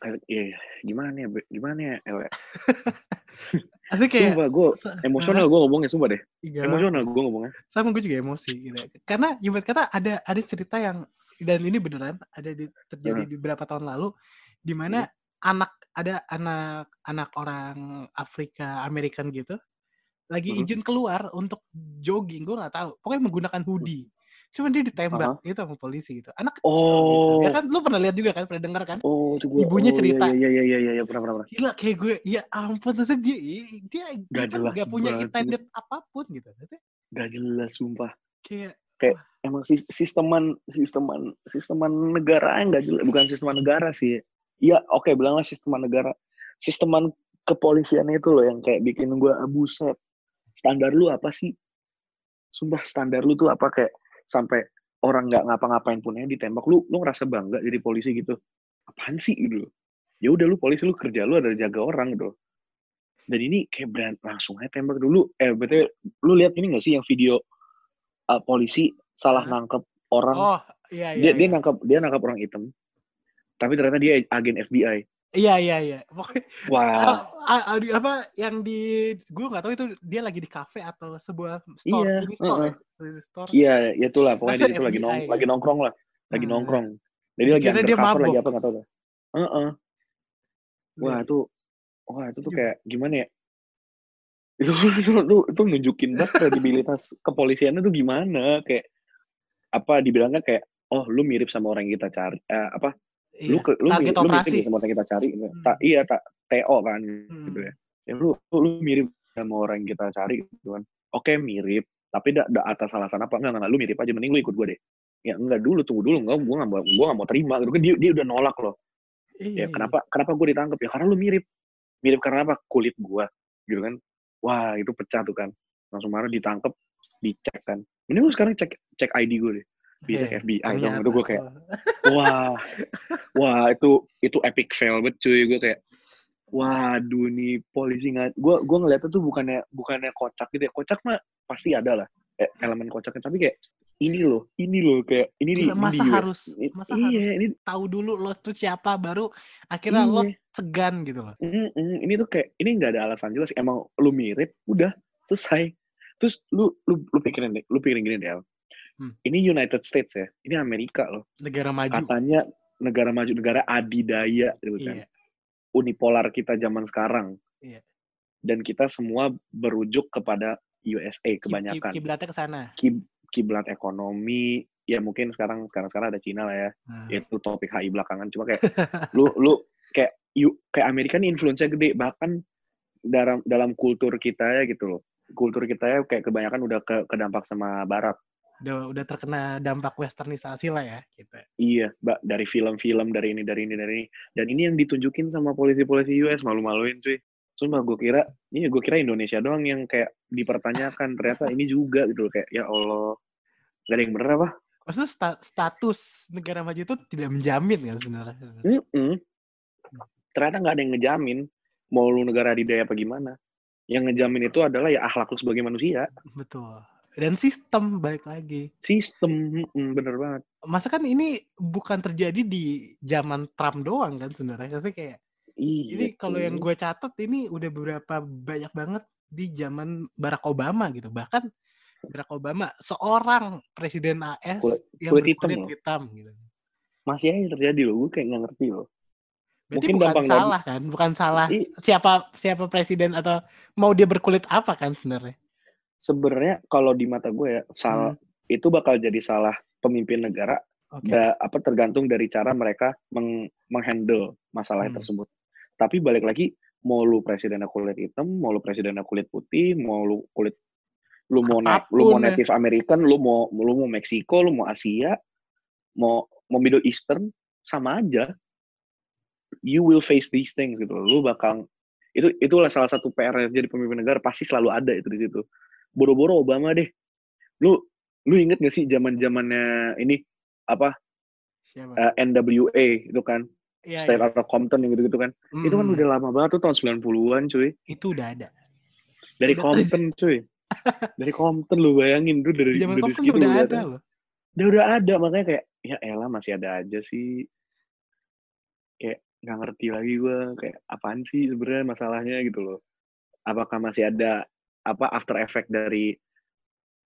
Speaker 2: Kayak iya gimana ya Be- gimana ya? El?
Speaker 1: Tapi kayak
Speaker 2: sumpah gue emosional gue ngomongnya sumpah deh.
Speaker 1: Iya,
Speaker 2: emosional gue ngomongnya.
Speaker 1: Sama gue juga emosi gitu. Karena ibarat kata ada ada cerita yang dan ini beneran ada di, terjadi di beberapa tahun lalu di mana anak ada anak anak orang Afrika American gitu lagi
Speaker 2: Mhm.
Speaker 1: izin keluar untuk jogging gue nggak tahu. Pokoknya menggunakan hoodie cuman dia ditembak gitu sama polisi gitu. Anak kecil gitu. ya
Speaker 2: Oh.
Speaker 1: kan lu pernah lihat juga kan pernah dengar kan?
Speaker 2: Oh itu gue
Speaker 1: Ibunya cerita.
Speaker 2: iya iya iya iya iya pernah pernah pernah.
Speaker 1: Gila kayak gue ya ampun terus dia dia
Speaker 2: Gak
Speaker 1: kan
Speaker 2: jelas
Speaker 1: nggak punya
Speaker 2: banget.
Speaker 1: intended apa pun gitu
Speaker 2: gak jelas sumpah.
Speaker 1: Kayak
Speaker 2: emang sis- sisteman sisteman sisteman negara yang nggak jelas bukan sisteman negara sih. Ya oke bilanglah sisteman negara. Sisteman kepolisian itu loh yang kayak bikin gue buset standar lu apa sih? Sumpah standar lu tuh apa? Kayak sampai orang nggak ngapa-ngapain pun ya ditembak lu lu ngerasa bangga jadi polisi gitu. Apaan sih gitu ya udah lu polisi lu kerja lu adalah jaga orang gitu dan ini kayak brand langsung aja tembak dulu. Eh betul lu lihat ini gak sih yang video uh, polisi salah nangkep orang?
Speaker 1: Oh iya
Speaker 2: dia
Speaker 1: iya
Speaker 2: dia
Speaker 1: iya.
Speaker 2: nangkep dia nangkep orang hitam tapi ternyata dia agen FBI
Speaker 1: iya iya iya pokoknya
Speaker 2: wah
Speaker 1: di- apa yang di gue nggak tahu itu dia lagi di kafe atau sebuah store
Speaker 2: Iya,
Speaker 1: ini store
Speaker 2: heeh.
Speaker 1: ya? Di store
Speaker 2: iya ya itulah pokoknya dia itu lagi nong lagi nongkrong lah lagi
Speaker 1: Hmm.
Speaker 2: nongkrong jadi lagi
Speaker 1: Dikira dia
Speaker 2: lagi apa nggak tahu dah Heeh. wah itu wah itu tuh kayak gimana ya itu itu itu, itu nunjukin banget kredibilitas kepolisiannya tuh gimana kayak apa dibilangnya kayak oh lu mirip sama orang yang kita cari eh, apa
Speaker 1: Iya.
Speaker 2: lu ke, lu,
Speaker 1: target
Speaker 2: mirip, lu
Speaker 1: operasi.
Speaker 2: sama orang kita cari gitu.
Speaker 1: Hmm.
Speaker 2: tak iya tak TO kan gitu
Speaker 1: Hmm.
Speaker 2: ya. Ya lu lu, lu mirip sama orang yang kita cari gitu kan. Oke mirip tapi da, da atas alasan apa? Enggak, enggak lu mirip aja mending lu ikut gue deh. Ya enggak dulu tunggu dulu. Enggak gue nggak mau gue nggak mau terima gitu kan. Dia dia udah nolak loh.
Speaker 1: Iya,
Speaker 2: ya kenapa kenapa gue ditangkap ya karena lu mirip. Mirip karena apa? Kulit gue gitu kan. Wah itu pecah tuh kan. Langsung marah ditangkap dicek kan. Ini lu sekarang cek cek ID gue deh bisa
Speaker 1: Eh,
Speaker 2: FBI dong itu gue kayak
Speaker 1: Oh.
Speaker 2: wah wah itu itu epic fail banget cuy. Gue kayak waduh nih polisi nggak gue gue ngeliatnya tuh bukannya bukannya kocak gitu ya. Kocak mah pasti ada lah eh, elemen kocaknya. Tapi kayak ini loh ini loh kayak ini
Speaker 1: Gila,
Speaker 2: ini
Speaker 1: masa
Speaker 2: di US.
Speaker 1: harus- masa
Speaker 2: iya
Speaker 1: harus
Speaker 2: ini
Speaker 1: tahu dulu lo tuh siapa baru akhirnya lo
Speaker 2: iya.
Speaker 1: segan gitu loh.
Speaker 2: Mm, mm, ini tuh kayak ini nggak ada alasan jelas. Emang lu mirip udah selesai. Terus lu lu lu pikirin deh lu pikirin gini deh.
Speaker 1: Hmm.
Speaker 2: ini United States ya ini Amerika loh.
Speaker 1: Negara maju.
Speaker 2: Katanya negara maju negara adidaya gitu kan.
Speaker 1: Iya.
Speaker 2: Unipolar kita zaman sekarang.
Speaker 1: Iya.
Speaker 2: dan kita semua berujuk kepada USA kebanyakan.
Speaker 1: kiblatnya ke sana.
Speaker 2: Kib- kiblat ekonomi ya mungkin sekarang sekarang sekarang ada Cina lah ya.
Speaker 1: Nah,
Speaker 2: itu topik HI belakangan. Cuma kayak lu lu kayak you, kayak Amerika nih influence gede. Bahkan dalam dalam kultur kita ya gitu loh. Kultur kita ya kayak kebanyakan udah ke kedampak sama Barat
Speaker 1: udah udah terkena dampak westernisasi lah ya gitu.
Speaker 2: Iya mbak dari film-film dari ini dari ini dari ini. Dan ini yang ditunjukin sama polisi-polisi US malu-maluin cuy. Sumpah gue kira ini gue kira Indonesia doang yang kayak dipertanyakan ternyata ini juga gitu kayak ya Allah gak ada yang bener apa?
Speaker 1: Maksudnya sta- status negara maju itu tidak menjamin kan sebenarnya?
Speaker 2: Mm-mm. ternyata nggak ada yang ngejamin mau lu negara adidaya apa gimana. Yang ngejamin itu adalah ya akhlak lu sebagai manusia.
Speaker 1: Betul dan sistem balik lagi.
Speaker 2: Sistem bener banget.
Speaker 1: Masa kan ini bukan terjadi di zaman Trump doang kan sebenarnya? Maksudnya kayak
Speaker 2: iya
Speaker 1: ini kalau yang gue catat ini udah beberapa banyak banget di zaman Barack Obama gitu. Bahkan Barack Obama seorang presiden AS
Speaker 2: Kulit-
Speaker 1: yang
Speaker 2: kulit hitam
Speaker 1: berkulit hitam gitu.
Speaker 2: Masih aja terjadi loh gue kayak nggak ngerti loh.
Speaker 1: Berarti
Speaker 2: Mungkin
Speaker 1: bukan salah kan? Bukan salah
Speaker 2: I-
Speaker 1: siapa siapa presiden atau mau dia berkulit apa kan sebenarnya
Speaker 2: sebenarnya kalau di mata gue ya salah
Speaker 1: Hmm.
Speaker 2: itu bakal jadi salah pemimpin negara
Speaker 1: Oke.
Speaker 2: da- apa tergantung dari cara mereka meng- menghandle masalah
Speaker 1: Hmm.
Speaker 2: tersebut. Tapi balik lagi mau lu presidennya kulit hitam, mau lu presidennya kulit putih, mau lu kulit lu mau na- lu mau
Speaker 1: ya.
Speaker 2: native American, lu mau lu mau Meksiko, lu mau Asia, mau mau Middle Eastern sama aja. You will face these things gitu. Lu bakal itu itulah salah satu PR jadi pemimpin negara pasti selalu ada itu di situ. Boro-boro Obama deh. Lu lu inget gak sih zaman zamannya ini apa
Speaker 1: Siapa?
Speaker 2: eh, NWA itu kan
Speaker 1: Iya,
Speaker 2: State of Compton yang gitu-gitu kan. Itu kan
Speaker 1: Mm,
Speaker 2: udah lama banget tuh tahun 90-an cuy.
Speaker 1: itu udah ada.
Speaker 2: Dari
Speaker 1: Udah-
Speaker 2: Compton cuy. Dari Compton lu bayangin tuh dari
Speaker 1: Zaman
Speaker 2: dari
Speaker 1: Compton
Speaker 2: segitu
Speaker 1: udah ada loh.
Speaker 2: Udah udah ada makanya kayak ya elah masih ada aja sih. Kayak nggak ngerti lagi gua kayak apaan sih sebenarnya masalahnya gitu loh. Apakah masih ada apa after effect dari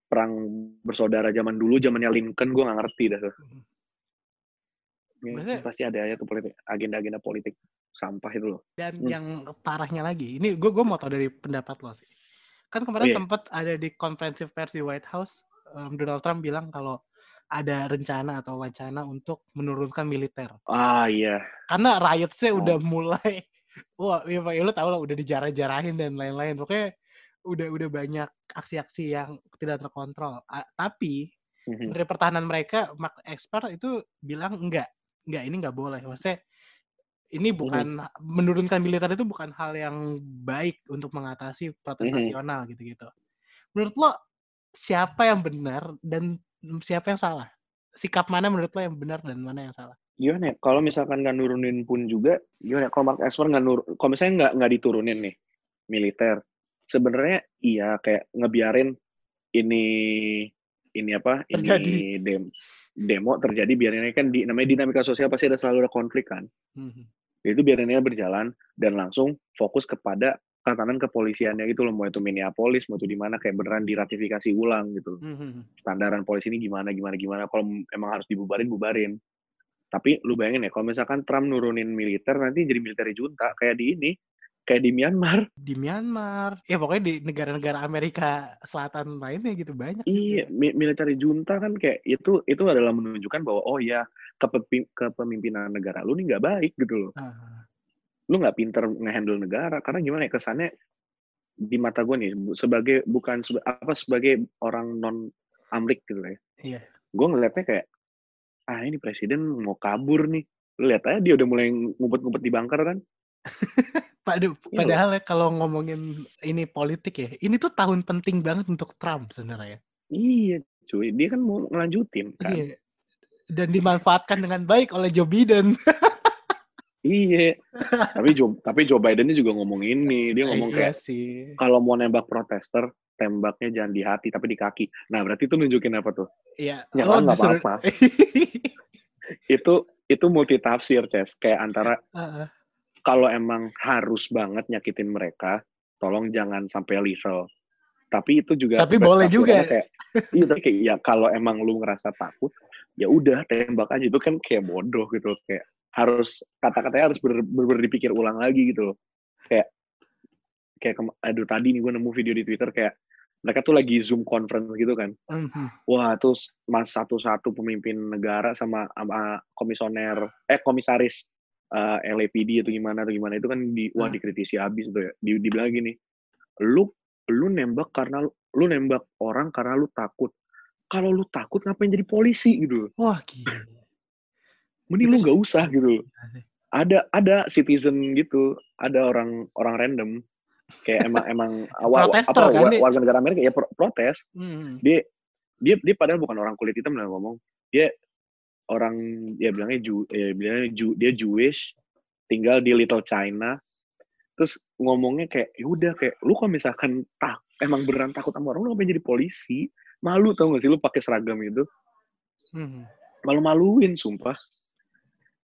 Speaker 2: perang bersaudara zaman dulu zamannya Lincoln gua nggak ngerti dah tuh. Ya, pasti ada aja tuh politik agenda-agenda politik sampah itu loh.
Speaker 1: Dan
Speaker 2: Hmm.
Speaker 1: yang parahnya lagi, ini gue gue mau tau dari pendapat lo sih. Kan kemarin
Speaker 2: Iya.
Speaker 1: sempat ada di konferensi pers di White House, em, Donald Trump bilang kalau ada rencana atau wacana untuk menurunkan militer.
Speaker 2: Ah iya.
Speaker 1: Karena riotsnya
Speaker 2: Oh.
Speaker 1: udah mulai, wah ya, Pak, ya lo tau lah udah dijarah-jarahin dan lain-lain. Pokoknya udah udah banyak aksi-aksi yang tidak terkontrol. A- tapi
Speaker 2: Mhm.
Speaker 1: Menteri Pertahanan mereka, mak- expert itu bilang enggak, enggak ini enggak boleh. Maksudnya ini bukan menurunkan militer itu bukan hal yang baik untuk mengatasi protes
Speaker 2: Mhm.
Speaker 1: nasional gitu-gitu. Menurut lo siapa yang benar dan siapa yang salah? Sikap mana menurut lo yang benar dan mana yang salah?
Speaker 2: gimana ya kalau misalkan nggak nurunin pun juga gimana ya? kalau market expert nggak nur kalau misalnya nggak nggak diturunin nih militer sebenarnya iya kayak ngebiarin ini ini apa
Speaker 1: Terjadi.
Speaker 2: ini dem, demo terjadi biarin aja kan di namanya dinamika sosial pasti ada selalu ada konflik kan
Speaker 1: Mhm.
Speaker 2: itu biarin aja berjalan dan langsung fokus kepada tatanan kepolisiannya gitu loh mau itu Minneapolis mau itu di mana kayak beneran diratifikasi ulang gitu
Speaker 1: Mhm.
Speaker 2: standaran polisi ini gimana gimana gimana kalau emang harus dibubarin bubarin tapi lu bayangin ya kalau misalkan Trump nurunin militer nanti jadi militer junta kayak di ini kayak di Myanmar
Speaker 1: Di Myanmar, ya pokoknya di negara-negara Amerika Selatan lainnya gitu banyak.
Speaker 2: iya
Speaker 1: juga.
Speaker 2: mi- militer junta kan kayak itu itu adalah menunjukkan bahwa oh ya kepemimpinan negara lu nih nggak baik gitu loh
Speaker 1: Ah,
Speaker 2: lu nggak pinter ngehandle negara karena gimana ya kesannya di mata gue nih sebagai bukan seba- apa sebagai orang non Amrik gitu ya
Speaker 1: Iya.
Speaker 2: gue ngeliatnya kayak ah ini presiden mau kabur nih lu lihat aja dia udah mulai ngumpet-ngumpet di bunker kan
Speaker 1: Padu-
Speaker 2: Iya
Speaker 1: Padahal ya kalau ngomongin ini politik ya, ini tuh tahun penting banget untuk Trump sebenarnya.
Speaker 2: iya cuy dia kan mau ngelanjutin kan
Speaker 1: Iya. Dan dimanfaatkan dengan baik oleh Joe Biden.
Speaker 2: iya tapi Joe tapi Joe Biden juga ngomong ini dia ngomong
Speaker 1: Iya
Speaker 2: kayak
Speaker 1: sih.
Speaker 2: kalau mau nembak protester tembaknya jangan di hati tapi di kaki nah berarti itu nunjukin apa tuh
Speaker 1: Iya.
Speaker 2: Ya,
Speaker 1: lo
Speaker 2: kan nggak apa-apa. itu itu multi tafsir Ces kayak antara
Speaker 1: Heeh.
Speaker 2: Kalau emang harus banget nyakitin mereka, tolong jangan sampai lethal. Tapi itu juga
Speaker 1: Tapi boleh juga.
Speaker 2: kayak iya tapi kayak ya kalau emang lu ngerasa takut, ya udah tembak aja itu kan kayak bodoh gitu kayak harus kata-katanya harus ber, ber, dipikir ulang lagi gitu loh. Kayak kayak aduh tadi nih gue nemu video di Twitter kayak mereka tuh lagi Zoom conference gitu kan.
Speaker 1: Mhm.
Speaker 2: Wah, terus mas satu-satu pemimpin negara sama, sama komisioner, eh komisaris eh, LAPD atau gimana atau gimana itu kan di wah
Speaker 1: Hmm.
Speaker 2: dikritisi habis tuh ya. Di, dibilang gini, lu lu nembak karena lu, lu nembak orang karena lu takut. Kalau lu takut ngapain jadi polisi gitu?
Speaker 1: Wah gila.
Speaker 2: Mending lu nggak usah gitu.
Speaker 1: sih.
Speaker 2: Ada ada citizen gitu, ada orang orang random kayak emang emang awal apa
Speaker 1: kan,
Speaker 2: warga negara Amerika ya pro- protes
Speaker 1: Mhm.
Speaker 2: dia dia dia padahal bukan orang kulit hitam lah ngomong dia orang dia bilangnya Ju, ya bilangnya Ju, dia Jewish tinggal di Little China. Terus ngomongnya kayak ya udah kayak lu kalau misalkan tak emang beneran takut sama orang lu ngapain jadi polisi? Malu tau gak sih lu pakai seragam itu?
Speaker 1: Mhm.
Speaker 2: malu-maluin sumpah.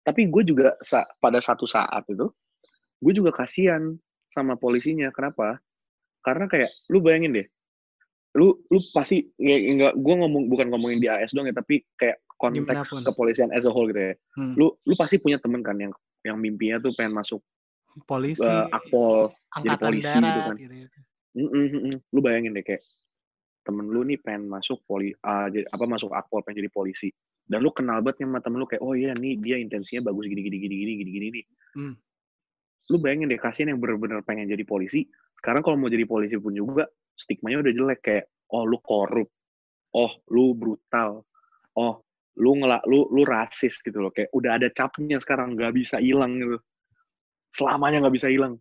Speaker 2: Tapi gue juga sa- pada satu saat itu gue juga kasihan sama polisinya. Kenapa? Karena kayak lu bayangin deh lu lu pasti nggak gue ngomong bukan ngomongin di AS doang ya tapi kayak konteks kepolisian as a whole gitu ya
Speaker 1: Hmm.
Speaker 2: lu lu pasti punya temen kan yang yang mimpinya tuh pengen masuk
Speaker 1: Polisi,
Speaker 2: eh, akpol
Speaker 1: angkatan
Speaker 2: polisi
Speaker 1: darat,
Speaker 2: gitu kan. Mm, mm, mm, mm. lu bayangin deh kayak temen lu nih pengen masuk poli uh, jadi, apa masuk akpol pengen jadi polisi dan lu kenal banget sama temen lu kayak oh iya nih dia intensinya bagus gini gini gini gini gini gini nih
Speaker 1: Hmm.
Speaker 2: lu bayangin deh kasihan yang bener-bener pengen jadi polisi sekarang kalau mau jadi polisi pun juga stigmanya udah jelek kayak oh lu korup. Oh lu brutal. Oh lu ngelak lu lu rasis gitu loh. Kayak udah ada capnya sekarang nggak bisa hilang gitu. Selamanya nggak bisa hilang.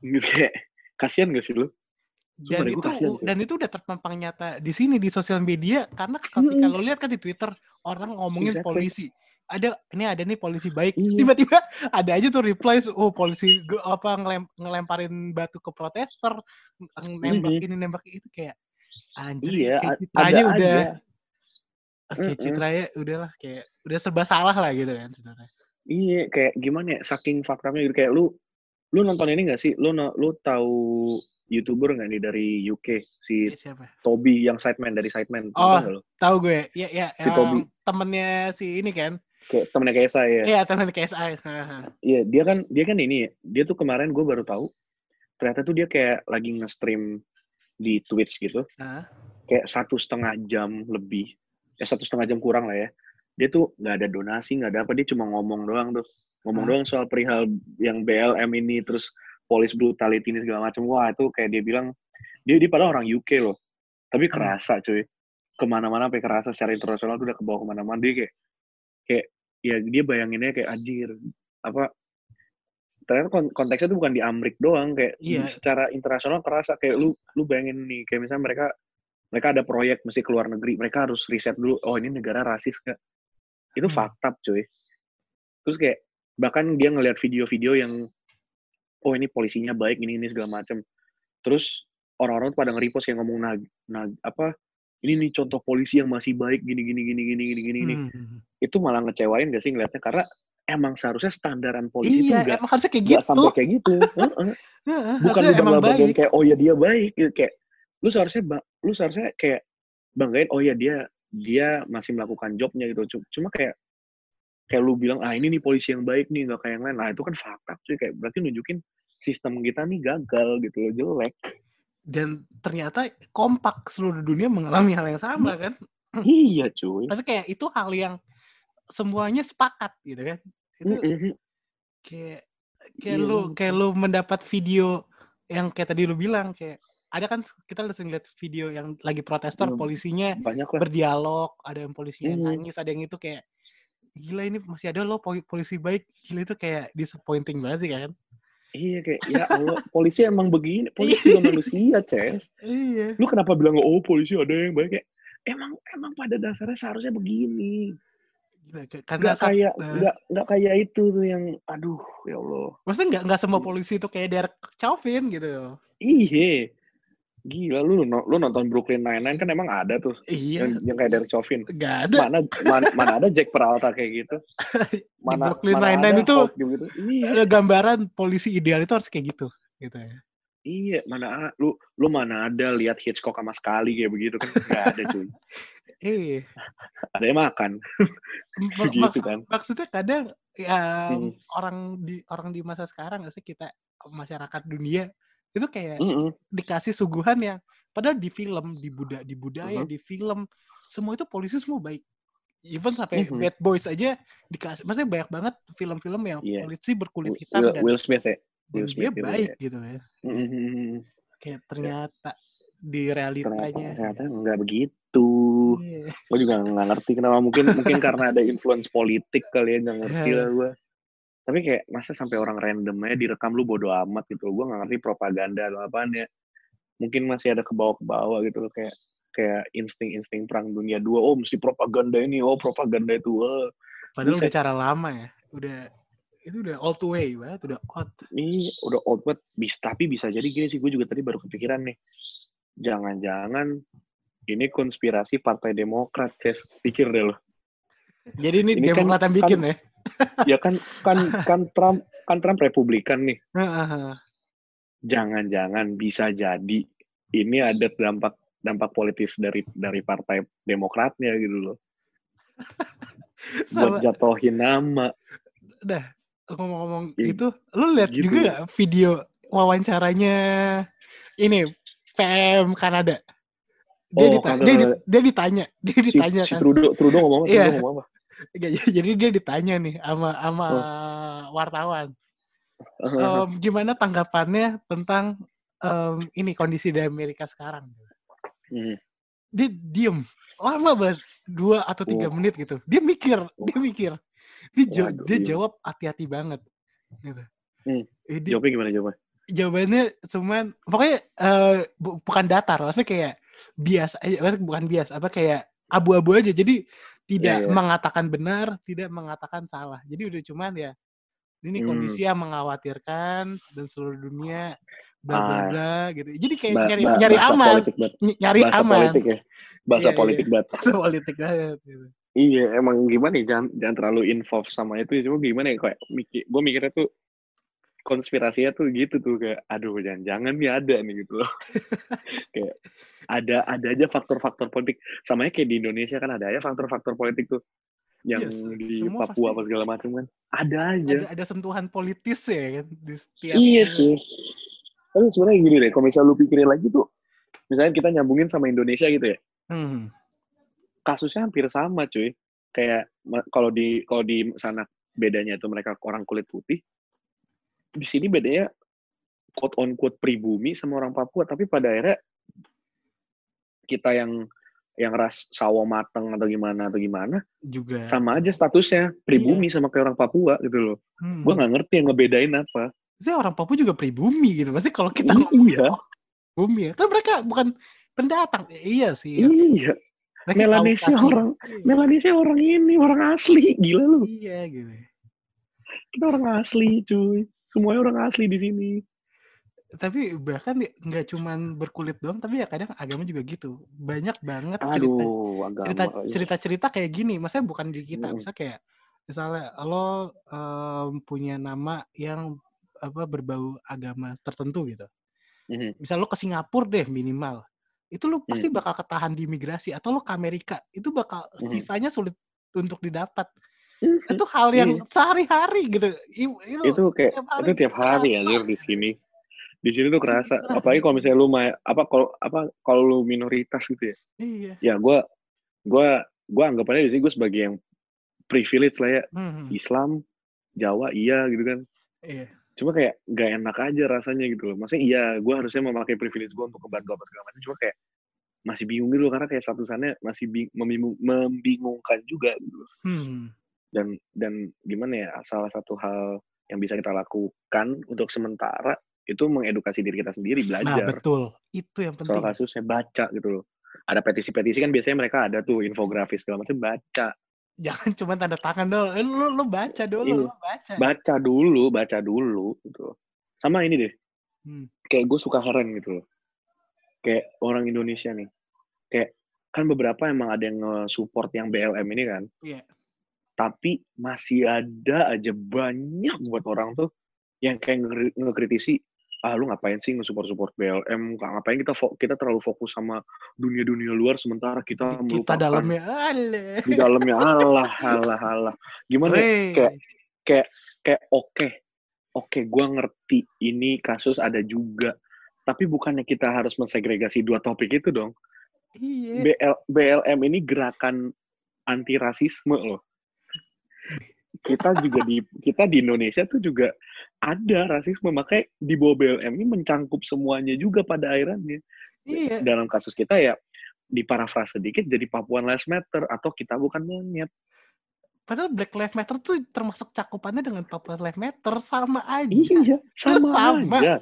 Speaker 2: Gitu kayak kasihan gak sih lu?
Speaker 1: Dan
Speaker 2: Sumpah
Speaker 1: itu
Speaker 2: kasihan,
Speaker 1: dan itu udah terpampang nyata di sini di sosial media karena ketika
Speaker 2: Mm-mm.
Speaker 1: lo lihat kan di Twitter orang ngomongin
Speaker 2: Exactly.
Speaker 1: polisi ada ini ada nih polisi baik
Speaker 2: Iya.
Speaker 1: tiba-tiba ada aja tuh reply oh polisi apa ngelem, ngelemparin batu ke protester nembak
Speaker 2: Mhm.
Speaker 1: ini nembak itu kayak anjir
Speaker 2: iya
Speaker 1: kayak citranya
Speaker 2: ada
Speaker 1: udah
Speaker 2: aja
Speaker 1: kayak
Speaker 2: Mm-mm.
Speaker 1: citranya udahlah kayak udah serba salah lah gitu kan sebenarnya
Speaker 2: Iya, kayak gimana ya, saking faktanya gitu kayak lu lu nonton ini gak sih? Lu lu tahu YouTuber nggak nih dari UK si
Speaker 1: Kayak siapa
Speaker 2: Toby yang sideman dari sideman?
Speaker 1: Oh. tahu gue ya ya
Speaker 2: Si
Speaker 1: yang
Speaker 2: Toby.
Speaker 1: temennya si ini kan
Speaker 2: Kayak temennya kayak saya. Iya,
Speaker 1: iya temen KSI Haha.
Speaker 2: dia kan dia kan ini, dia tuh kemarin gue baru tahu ternyata tuh dia kayak lagi nge-stream di Twitch gitu,
Speaker 1: Hah?
Speaker 2: kayak satu setengah jam lebih, ya satu setengah jam kurang lah ya. Dia tuh nggak ada donasi, nggak ada apa, dia cuma ngomong doang tuh, ngomong
Speaker 1: Hah?
Speaker 2: doang soal perihal yang BLM ini, terus police brutality ini segala macam. Wah itu kayak dia bilang, dia dia padahal orang UK loh, tapi
Speaker 1: Hmm.
Speaker 2: kerasa cuy, ke mana-mana sampai kerasa secara internasional tuh udah ke bawah ke mana-mana dia kayak, kayak ya dia bayanginnya kayak anjir apa ternyata kon- konteksnya tuh bukan di Amrik doang kayak
Speaker 1: Iya.
Speaker 2: secara internasional kerasa kayak lu lu bayangin nih kayak misalnya mereka mereka ada proyek mesti keluar negeri mereka harus riset dulu oh ini negara rasis gak itu
Speaker 1: Hmm.
Speaker 2: fakta cuy terus kayak bahkan dia ngelihat video-video yang oh ini polisinya baik ini ini segala macam terus orang-orang tuh pada nge-repost yang ngomong nah, nah apa ini nih contoh polisi yang masih baik gini gini gini gini gini gini gini.
Speaker 1: Hmm.
Speaker 2: itu malah ngecewain gak sih ngeliatnya? Karena emang seharusnya standaran polisi
Speaker 1: Iya,
Speaker 2: itu gak,
Speaker 1: emang harusnya kayak
Speaker 2: gak
Speaker 1: gitu.
Speaker 2: sampai kayak gitu. Bukan lu
Speaker 1: emang
Speaker 2: bangga
Speaker 1: baik.
Speaker 2: kayak oh ya dia baik. Gitu kayak lu seharusnya lu seharusnya kayak banggain oh ya dia dia masih melakukan jobnya gitu. Cu- cuma kayak kayak lu bilang ah ini nih polisi yang baik nih nggak kayak yang lain. Nah itu kan fakta sih kayak berarti nunjukin sistem kita nih gagal gitu loh jelek
Speaker 1: Dan ternyata kompak seluruh dunia mengalami hal yang sama kan.
Speaker 2: iya cuy
Speaker 1: Pasti kayak itu hal yang semuanya sepakat gitu kan. Itu kayak kayak
Speaker 2: Iya,
Speaker 1: lu kayak lu mendapat video yang kayak tadi lu bilang kayak ada kan kita sering lihat video yang lagi protester
Speaker 2: Iya,
Speaker 1: polisinya
Speaker 2: banyak lah
Speaker 1: berdialog, ada yang polisinya
Speaker 2: Hmm.
Speaker 1: nangis, ada yang itu kayak gila ini masih ada loh poli- polisi baik. Gila itu kayak disappointing banget sih kan.
Speaker 2: Iya kayak ya Allah polisi emang begini polisi juga manusia Ces.
Speaker 1: Iya.
Speaker 2: lu kenapa bilang oh polisi ada yang baik? Kayak emang emang pada dasarnya seharusnya begini.
Speaker 1: Gila, karena saat-
Speaker 2: kayak
Speaker 1: nah,
Speaker 2: nggak nggak kayak itu tuh yang aduh ya Allah.
Speaker 1: Maksudnya nggak nggak
Speaker 2: Iya.
Speaker 1: semua polisi itu kayak Derek Chauvin gitu.
Speaker 2: iya gila lu lu nonton Brooklyn Nine Nine kan emang ada tuh
Speaker 1: Iya,
Speaker 2: yang, yang kayak Derek Chauvin.
Speaker 1: Nggak ada.
Speaker 2: mana mana, mana ada Jack Peralta kayak gitu? Mana
Speaker 1: Brooklyn
Speaker 2: mana
Speaker 1: Nine-Nine itu-
Speaker 2: gitu. Iya.
Speaker 1: Eh, gambaran polisi ideal itu harus kayak gitu gitu ya.
Speaker 2: iya mana lu lu mana ada lihat Hitchcock sama sekali kayak begitu kan? Nggak ada cuy.
Speaker 1: Eh,
Speaker 2: ada yang makan.
Speaker 1: Mak-
Speaker 2: gitu
Speaker 1: maksud-
Speaker 2: kan.
Speaker 1: maksudnya kadang ya
Speaker 2: Hmm.
Speaker 1: orang di orang di masa sekarang sih kita masyarakat dunia itu kayak
Speaker 2: Mm-mm.
Speaker 1: dikasih suguhan yang padahal di film, di budaya, di budaya,
Speaker 2: Mhm.
Speaker 1: di film semua itu polisi semua baik. Even sampai
Speaker 2: Mhm.
Speaker 1: Bad Boys aja dikasih, maksudnya banyak banget film-film yang
Speaker 2: Iya.
Speaker 1: polisi berkulit hitam
Speaker 2: Will,
Speaker 1: dan,
Speaker 2: Will Smith ya Will
Speaker 1: dia
Speaker 2: Smith gitu
Speaker 1: baik
Speaker 2: ya.
Speaker 1: gitu ya.
Speaker 2: Mm-mm.
Speaker 1: Kayak ternyata di realitanya.
Speaker 2: ternyata nggak begitu
Speaker 1: Iya.
Speaker 2: gue juga nggak ngerti kenapa mungkin mungkin karena ada influence politik kali ya nggak ngerti lah gue tapi kayak masa sampai orang random aja direkam lu bodo amat gitu gue nggak ngerti propaganda atau apaan ya mungkin masih ada ke bawah ke bawah gitu loh kayak kayak insting-insting perang dunia dua oh mesti propaganda ini oh propaganda itu oh.
Speaker 1: Padahal udah cara lama ya. Udah itu udah all the way banget, udah out.
Speaker 2: ini udah old banget bisa tapi bisa jadi gini sih gue juga tadi baru kepikiran nih jangan-jangan ini konspirasi Partai Demokrat, Ces. Pikir deh lo.
Speaker 1: Jadi ini,
Speaker 2: Ini kan-
Speaker 1: Demokrat yang bikin ya.
Speaker 2: Ya kan kan kan Trump kan Trump Republikan nih. Jangan-jangan bisa jadi ini ada dampak dampak politis dari dari Partai Demokratnya gitu loh. Buat jatuhin nama.
Speaker 1: dah ngomong-ngomong itu, lu lihat
Speaker 2: gitu
Speaker 1: juga
Speaker 2: ya.
Speaker 1: video wawancaranya ini PM Kanada. Dia,
Speaker 2: Oh,
Speaker 1: dita-
Speaker 2: Kanada.
Speaker 1: dia, di- dia ditanya, dia
Speaker 2: Si,
Speaker 1: ditanya
Speaker 2: si
Speaker 1: kan.
Speaker 2: Trudeau, Trudeau ngomong?
Speaker 1: Iya.
Speaker 2: Trudeau ngomong apa?
Speaker 1: Jadi dia ditanya nih sama sama wartawan. Em, gimana tanggapannya tentang em, ini kondisi di Amerika sekarang?
Speaker 2: Hmm.
Speaker 1: Dia diem lama banget dua atau tiga
Speaker 2: Oh.
Speaker 1: menit gitu. Dia mikir, dia mikir. Dia, ja-
Speaker 2: Waduh,
Speaker 1: dia
Speaker 2: iya.
Speaker 1: jawab hati-hati banget. Gitu.
Speaker 2: Hmm.
Speaker 1: Eh, dia-
Speaker 2: Jawabnya gimana
Speaker 1: jawabannya cuman pokoknya eh, bu- bukan datar maksudnya kayak bias aja maksudnya bukan bias apa kayak abu-abu aja jadi tidak
Speaker 2: Iya, iya.
Speaker 1: mengatakan benar tidak mengatakan salah jadi udah cuman ya ini
Speaker 2: Hmm.
Speaker 1: kondisi yang mengkhawatirkan dan seluruh dunia bla bla
Speaker 2: Ah.
Speaker 1: bla gitu jadi kayak
Speaker 2: Ba-
Speaker 1: nyari
Speaker 2: ba-
Speaker 1: nyari
Speaker 2: bahasa
Speaker 1: aman
Speaker 2: politik
Speaker 1: nyari
Speaker 2: Bahasa
Speaker 1: aman
Speaker 2: politik ya. Bahasa
Speaker 1: Iya,
Speaker 2: politik banget.
Speaker 1: Bahasa politik banget gitu.
Speaker 2: Iya, emang gimana ya, jangan, jangan terlalu involved sama itu. Cuma gimana ya, kayak mikir, gue mikirnya tuh konspirasinya tuh gitu tuh kayak, aduh jangan-jangan nih ada nih gitu loh. kayak ada ada aja faktor-faktor politik. Samanya kayak di Indonesia kan ada aja faktor-faktor politik tuh yang
Speaker 1: se-
Speaker 2: di Papua
Speaker 1: pasti-
Speaker 2: apa segala macam kan. Ada aja.
Speaker 1: ada ada sentuhan politis ya kan di setiap
Speaker 2: Iya tuh. Tapi sebenarnya gini deh, kalau misalnya lu pikirin lagi tuh, misalnya kita nyambungin sama Indonesia gitu ya,
Speaker 1: Hmm.
Speaker 2: kasusnya hampir sama cuy. Kayak kalau di kalau di sana bedanya itu mereka orang kulit putih, di sini bedanya quote on quote pribumi sama orang Papua, tapi pada akhirnya kita yang yang ras sawo mateng atau gimana atau gimana
Speaker 1: juga
Speaker 2: sama aja statusnya pribumi sama kayak orang Papua gitu loh.
Speaker 1: Hmm.
Speaker 2: Gua nggak ngerti yang ngebedain apa.
Speaker 1: Maksudnya orang Papua juga pribumi gitu. Maksudnya kalau kita
Speaker 2: Iya.
Speaker 1: bumi ya. Kan mereka bukan pendatang. Eh, Iya sih.
Speaker 2: Iya.
Speaker 1: Mereka
Speaker 2: Melanesia orang
Speaker 1: Iya.
Speaker 2: Melanesia orang ini orang asli gila lu.
Speaker 1: Iya gitu.
Speaker 2: Kita orang asli cuy. Semuanya orang asli di sini.
Speaker 1: Tapi bahkan ya nggak cuman berkulit doang, tapi ya kadang agama juga gitu. Banyak banget cerita
Speaker 2: Aduh, agama.
Speaker 1: cerita cerita-cerita kayak gini. Maksudnya bukan di kita.
Speaker 2: Mm.
Speaker 1: Misalnya kayak misalnya lo em, punya nama yang apa berbau agama tertentu gitu.
Speaker 2: Mhm.
Speaker 1: Misal lo ke Singapura deh minimal. Itu lo pasti
Speaker 2: Hmm.
Speaker 1: bakal ketahan di imigrasi atau lo ke Amerika, itu bakal
Speaker 2: Mhm.
Speaker 1: visanya sulit untuk didapat. Itu hal yang
Speaker 2: Iya.
Speaker 1: sehari-hari gitu. Itu,
Speaker 2: itu kayak
Speaker 1: tiap hari
Speaker 2: itu tiap hari anjir di sini. Di sini tuh kerasa. Apalagi kalau misalnya lu ma- apa kalau apa kalau lu minoritas gitu ya.
Speaker 1: Iya.
Speaker 2: Ya gua gua gua anggapannya di sini gue sebagai yang privilege lah ya.
Speaker 1: Mhm.
Speaker 2: Islam, Jawa iya gitu kan.
Speaker 1: Iya.
Speaker 2: Cuma kayak gak enak aja rasanya gitu loh. Maksudnya iya, gue harusnya memakai privilege gue untuk membantu apa segala macam. Cuma kayak masih bingung gitu loh, karena kayak statusannya masih bing- membingung- membingungkan juga gitu loh.
Speaker 1: Hmm.
Speaker 2: Dan dan gimana ya, salah satu hal yang bisa kita lakukan untuk sementara itu mengedukasi diri kita sendiri,
Speaker 1: Nah,
Speaker 2: belajar.
Speaker 1: betul. Itu yang penting.
Speaker 2: Soal kasusnya baca gitu loh. Ada petisi-petisi kan biasanya mereka ada tuh infografis segala macam baca.
Speaker 1: Jangan cuma tanda tangan dong. Eh, Lu, lu baca dulu, lu baca.
Speaker 2: Baca dulu, baca dulu gitu. Sama ini deh.
Speaker 1: Hmm.
Speaker 2: kayak gue suka heran gitu loh. Kayak orang Indonesia nih. Kayak kan beberapa emang ada yang nge-support yang BLM ini kan.
Speaker 1: Iya.
Speaker 2: Tapi masih ada aja banyak buat orang tuh yang kayak nge- ngekritisi ah lu ngapain sih nge-support-support BLM Nggak ngapain kita kita terlalu fokus sama dunia-dunia luar sementara kita
Speaker 1: Kita dalamnya ale.
Speaker 2: di dalamnya Allah Allah Allah gimana ya?
Speaker 1: Weh.
Speaker 2: kayak kayak kayak oke oke gua ngerti ini kasus ada juga tapi bukannya kita harus mensegregasi dua topik itu dong
Speaker 1: Iya.
Speaker 2: BL, BLM ini gerakan anti rasisme loh kita juga di kita di Indonesia tuh juga ada rasisme makanya di bawah BLM ini mencangkup semuanya juga pada akhirnya
Speaker 1: Iya.
Speaker 2: dalam kasus kita ya di parafras sedikit jadi Papuan Lives Matter atau kita bukan monyet
Speaker 1: Padahal Black Lives Matter tuh termasuk cakupannya dengan Papua Lives Matter sama aja.
Speaker 2: iya sama,
Speaker 1: Sama.
Speaker 2: aja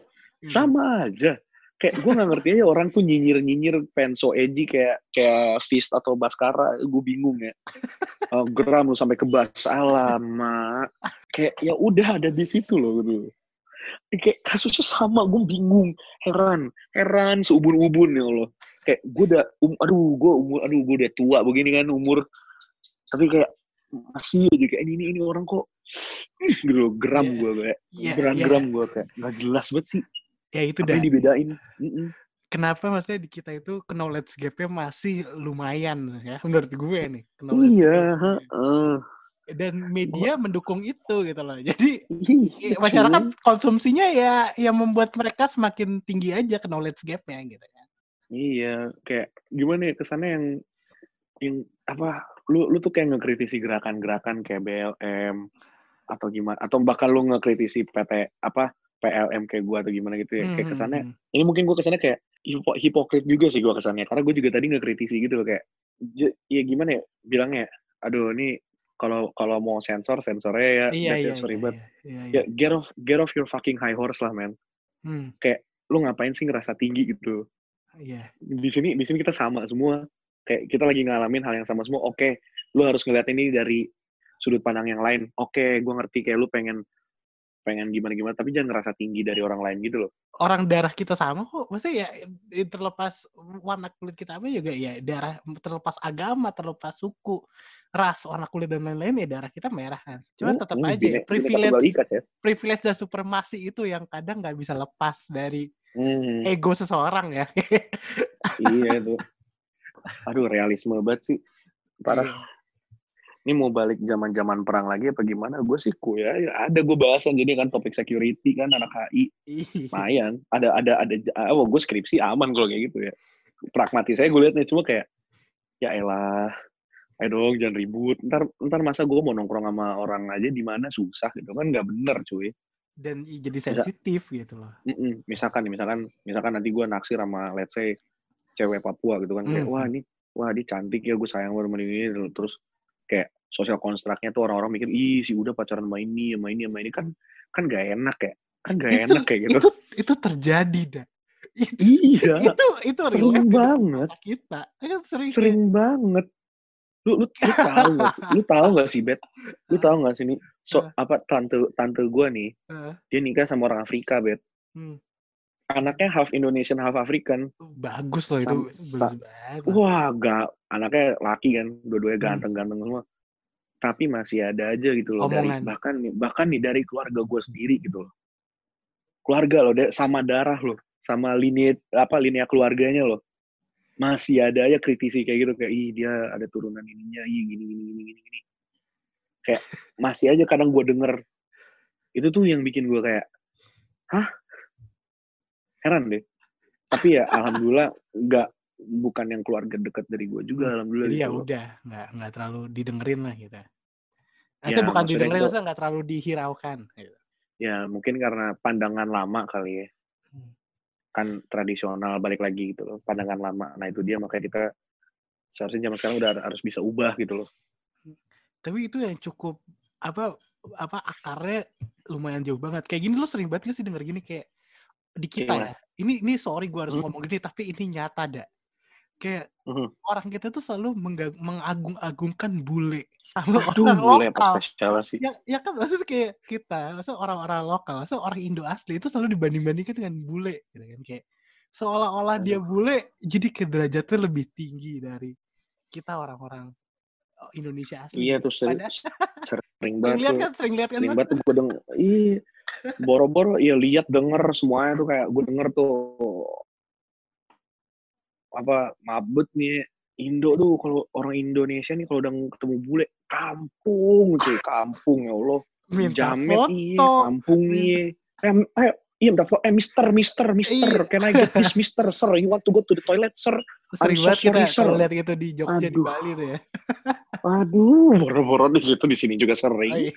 Speaker 2: sama aja kayak gue nggak ngerti aja orang tuh nyinyir nyinyir penso edgy kayak kayak Fist atau Baskara gue bingung ya. Oh, geram lu sampai ke bas. Alamak kayak ya udah ada di situ loh gitu. Kayak kasusnya sama gue bingung. Heran heran seubun-ubun ya Allah. Kayak gue udah um, aduh gue umur aduh gue udah tua begini kan umur. Tapi kayak masih aja kayak ini ini, ini orang kok gitu loh geram
Speaker 1: Iya.
Speaker 2: gue kayak.
Speaker 1: Iya,
Speaker 2: geram
Speaker 1: iya.
Speaker 2: geram gue kayak. Nggak jelas banget sih
Speaker 1: Ya itu dah.
Speaker 2: yang dibedain.
Speaker 1: Kenapa maksudnya di kita itu knowledge gap-nya masih lumayan ya menurut gue nih. knowledge
Speaker 2: iya heeh.
Speaker 1: Dan media mendukung itu gitu loh. Jadi
Speaker 2: Iya,
Speaker 1: ya, masyarakat konsumsinya ya yang membuat mereka semakin tinggi aja knowledge gap-nya gitu ya.
Speaker 2: Iya, kayak gimana ya kesannya yang yang apa? Lu lu tuh kayak ngekritisi gerakan-gerakan kayak BLM atau gimana atau bahkan lu ngekritisi PT apa PLM kayak gua atau gimana gitu ya.
Speaker 1: Hmm,
Speaker 2: Kayak
Speaker 1: hmm,
Speaker 2: kesannya
Speaker 1: hmm.
Speaker 2: ini mungkin gua kesannya kayak hipo, hipokrit juga sih gua kesannya karena gue juga tadi ngekritisi gitu loh kayak ya gimana ya bilangnya aduh ini kalau kalau mau sensor sensornya ya
Speaker 1: Iya
Speaker 2: ya,
Speaker 1: iya
Speaker 2: sorry
Speaker 1: iya,
Speaker 2: bet
Speaker 1: iya, iya,
Speaker 2: ya
Speaker 1: iya.
Speaker 2: get off get off your fucking high horse lah man
Speaker 1: Hmm,
Speaker 2: kayak lu ngapain sih ngerasa tinggi gitu
Speaker 1: iya.
Speaker 2: di sini di sini kita sama semua kayak kita lagi ngalamin hal yang sama semua oke lu harus ngeliat ini dari sudut pandang yang lain oke gue ngerti kayak lu pengen pengen gimana gimana tapi jangan ngerasa tinggi dari orang lain gitu loh
Speaker 1: Orang darah kita sama kok. Maksudnya ya eh, terlepas warna kulit kita apa juga ya darah terlepas agama, terlepas suku, ras, warna kulit dan lain-lain ya darah kita merah kan. Cuman
Speaker 2: Hmm,
Speaker 1: tetap
Speaker 2: hmm,
Speaker 1: aja
Speaker 2: bine-
Speaker 1: privilege
Speaker 2: Ces.
Speaker 1: privilege dan supremasi itu yang kadang nggak bisa lepas dari
Speaker 2: Hmm,
Speaker 1: ego seseorang ya.
Speaker 2: iya itu aduh realisme banget sih parah
Speaker 1: Iya.
Speaker 2: Ini mau balik zaman zaman perang lagi apa gimana? Gue sih ku ya, ya ada gue bahasan jadi kan topik security kan anak HI lumayan. Ada ada ada oh gue skripsi aman kalau kayak gitu ya. Pragmatis saya gue liatnya cuma kayak ya elah ayo dong jangan ribut. Ntar ntar masa gue mau nongkrong sama orang aja di mana? Susah gitu kan nggak bener cuy.
Speaker 1: Dan jadi sensitif gitu loh.
Speaker 2: Misalkan misalkan misalkan nanti gue naksir sama let's say cewek Papua gitu kan. Kayak
Speaker 1: Hmm.
Speaker 2: wah ini wah dia cantik ya gue sayang banget sama ini terus kayak sosial konstruknya tuh orang-orang mikir ih si udah pacaran sama ini sama ini sama ini. Kan kan gak enak ya? Kan gak
Speaker 1: Itu
Speaker 2: enak kayak gitu.
Speaker 1: itu itu terjadi dah. Itu
Speaker 2: iya.
Speaker 1: itu itu
Speaker 2: sering banget.
Speaker 1: kita. Itu sering,
Speaker 2: sering banget. Lu lu, lu tahu gak sih? Lu tahu gak sih bet lu tahu gak sih nih so
Speaker 1: Ah.
Speaker 2: apa tante tante gue nih
Speaker 1: eh,
Speaker 2: dia nikah sama orang Afrika bet
Speaker 1: hmm,
Speaker 2: anaknya half Indonesian half African.
Speaker 1: Bagus loh itu.
Speaker 2: Sam-
Speaker 1: bagus
Speaker 2: wah gak anaknya laki kan dua-duanya
Speaker 1: Hmm.
Speaker 2: ganteng-ganteng semua tapi masih ada aja gitu loh dari bahkan nih bahkan nih dari keluarga gue sendiri gitu loh. Keluarga loh sama darah loh sama lineage apa linia keluarganya loh. Masih ada aja kritisi kayak gitu kayak ih dia ada turunan ininya ih gini gini gini gini gini. Kayak masih aja kadang gue denger. Itu tuh yang bikin gue kayak hah? Heran deh. Tapi ya alhamdulillah nggak bukan yang keluarga dekat dari gue juga alhamdulillah
Speaker 1: Jadi ya
Speaker 2: gitu loh.
Speaker 1: udah nggak nggak terlalu didengerin lah gitu.
Speaker 2: Ya,
Speaker 1: Maksudnya bukan
Speaker 2: maksudnya
Speaker 1: didengerin,
Speaker 2: itu-
Speaker 1: maksudnya nggak terlalu dihiraukan. Gitu.
Speaker 2: ya mungkin karena pandangan lama kali ya
Speaker 1: Hmm.
Speaker 2: kan tradisional balik lagi gitu loh pandangan lama nah itu dia makanya kita seharusnya zaman sekarang udah harus bisa ubah gitu loh
Speaker 1: Tapi itu yang cukup apa apa akarnya lumayan jauh banget. Kayak gini lo sering banget gak sih denger gini kayak di kita
Speaker 2: Gimana?
Speaker 1: ya. Ini ini sorry gue harus
Speaker 2: Hmm.
Speaker 1: ngomong gini tapi ini nyata dah. Kayak
Speaker 2: Mhm.
Speaker 1: orang kita tuh selalu mengagung-agungkan bule sama
Speaker 2: aduh
Speaker 1: orang
Speaker 2: apa
Speaker 1: lokal.
Speaker 2: spesial sih
Speaker 1: Ya, ya kan maksudnya kayak kita, maksudnya orang-orang lokal, maksudnya orang Indo asli itu selalu dibanding-bandingkan dengan bule, gitu kan kayak seolah-olah dia bule, jadi ke derajatnya lebih tinggi dari kita orang-orang oh, Indonesia asli.
Speaker 2: iya
Speaker 1: gitu.
Speaker 2: tuh sering, sering
Speaker 1: sering
Speaker 2: banget
Speaker 1: lihat kan, sering lihat kan,
Speaker 2: sering banget gue denger ih boro-boro ya lihat denger semuanya tuh kayak gue denger tuh apa mabut nih Indo tuh kalau orang Indonesia nih kalau udah ketemu bule kampung cuy kampung ya Allah
Speaker 1: minta
Speaker 2: jamet iya
Speaker 1: foto.
Speaker 2: kampung iya eh, eh iya minta foto eh mister mister mister
Speaker 1: Iya.
Speaker 2: can I get this mister sir you want to go to the toilet sir
Speaker 1: Sering
Speaker 2: so
Speaker 1: banget kita
Speaker 2: sir.
Speaker 1: lihat itu di Jogja di. Bali tuh ya.
Speaker 2: aduh boro-boro di situ di sini juga
Speaker 1: Oh,
Speaker 2: sering
Speaker 1: iya.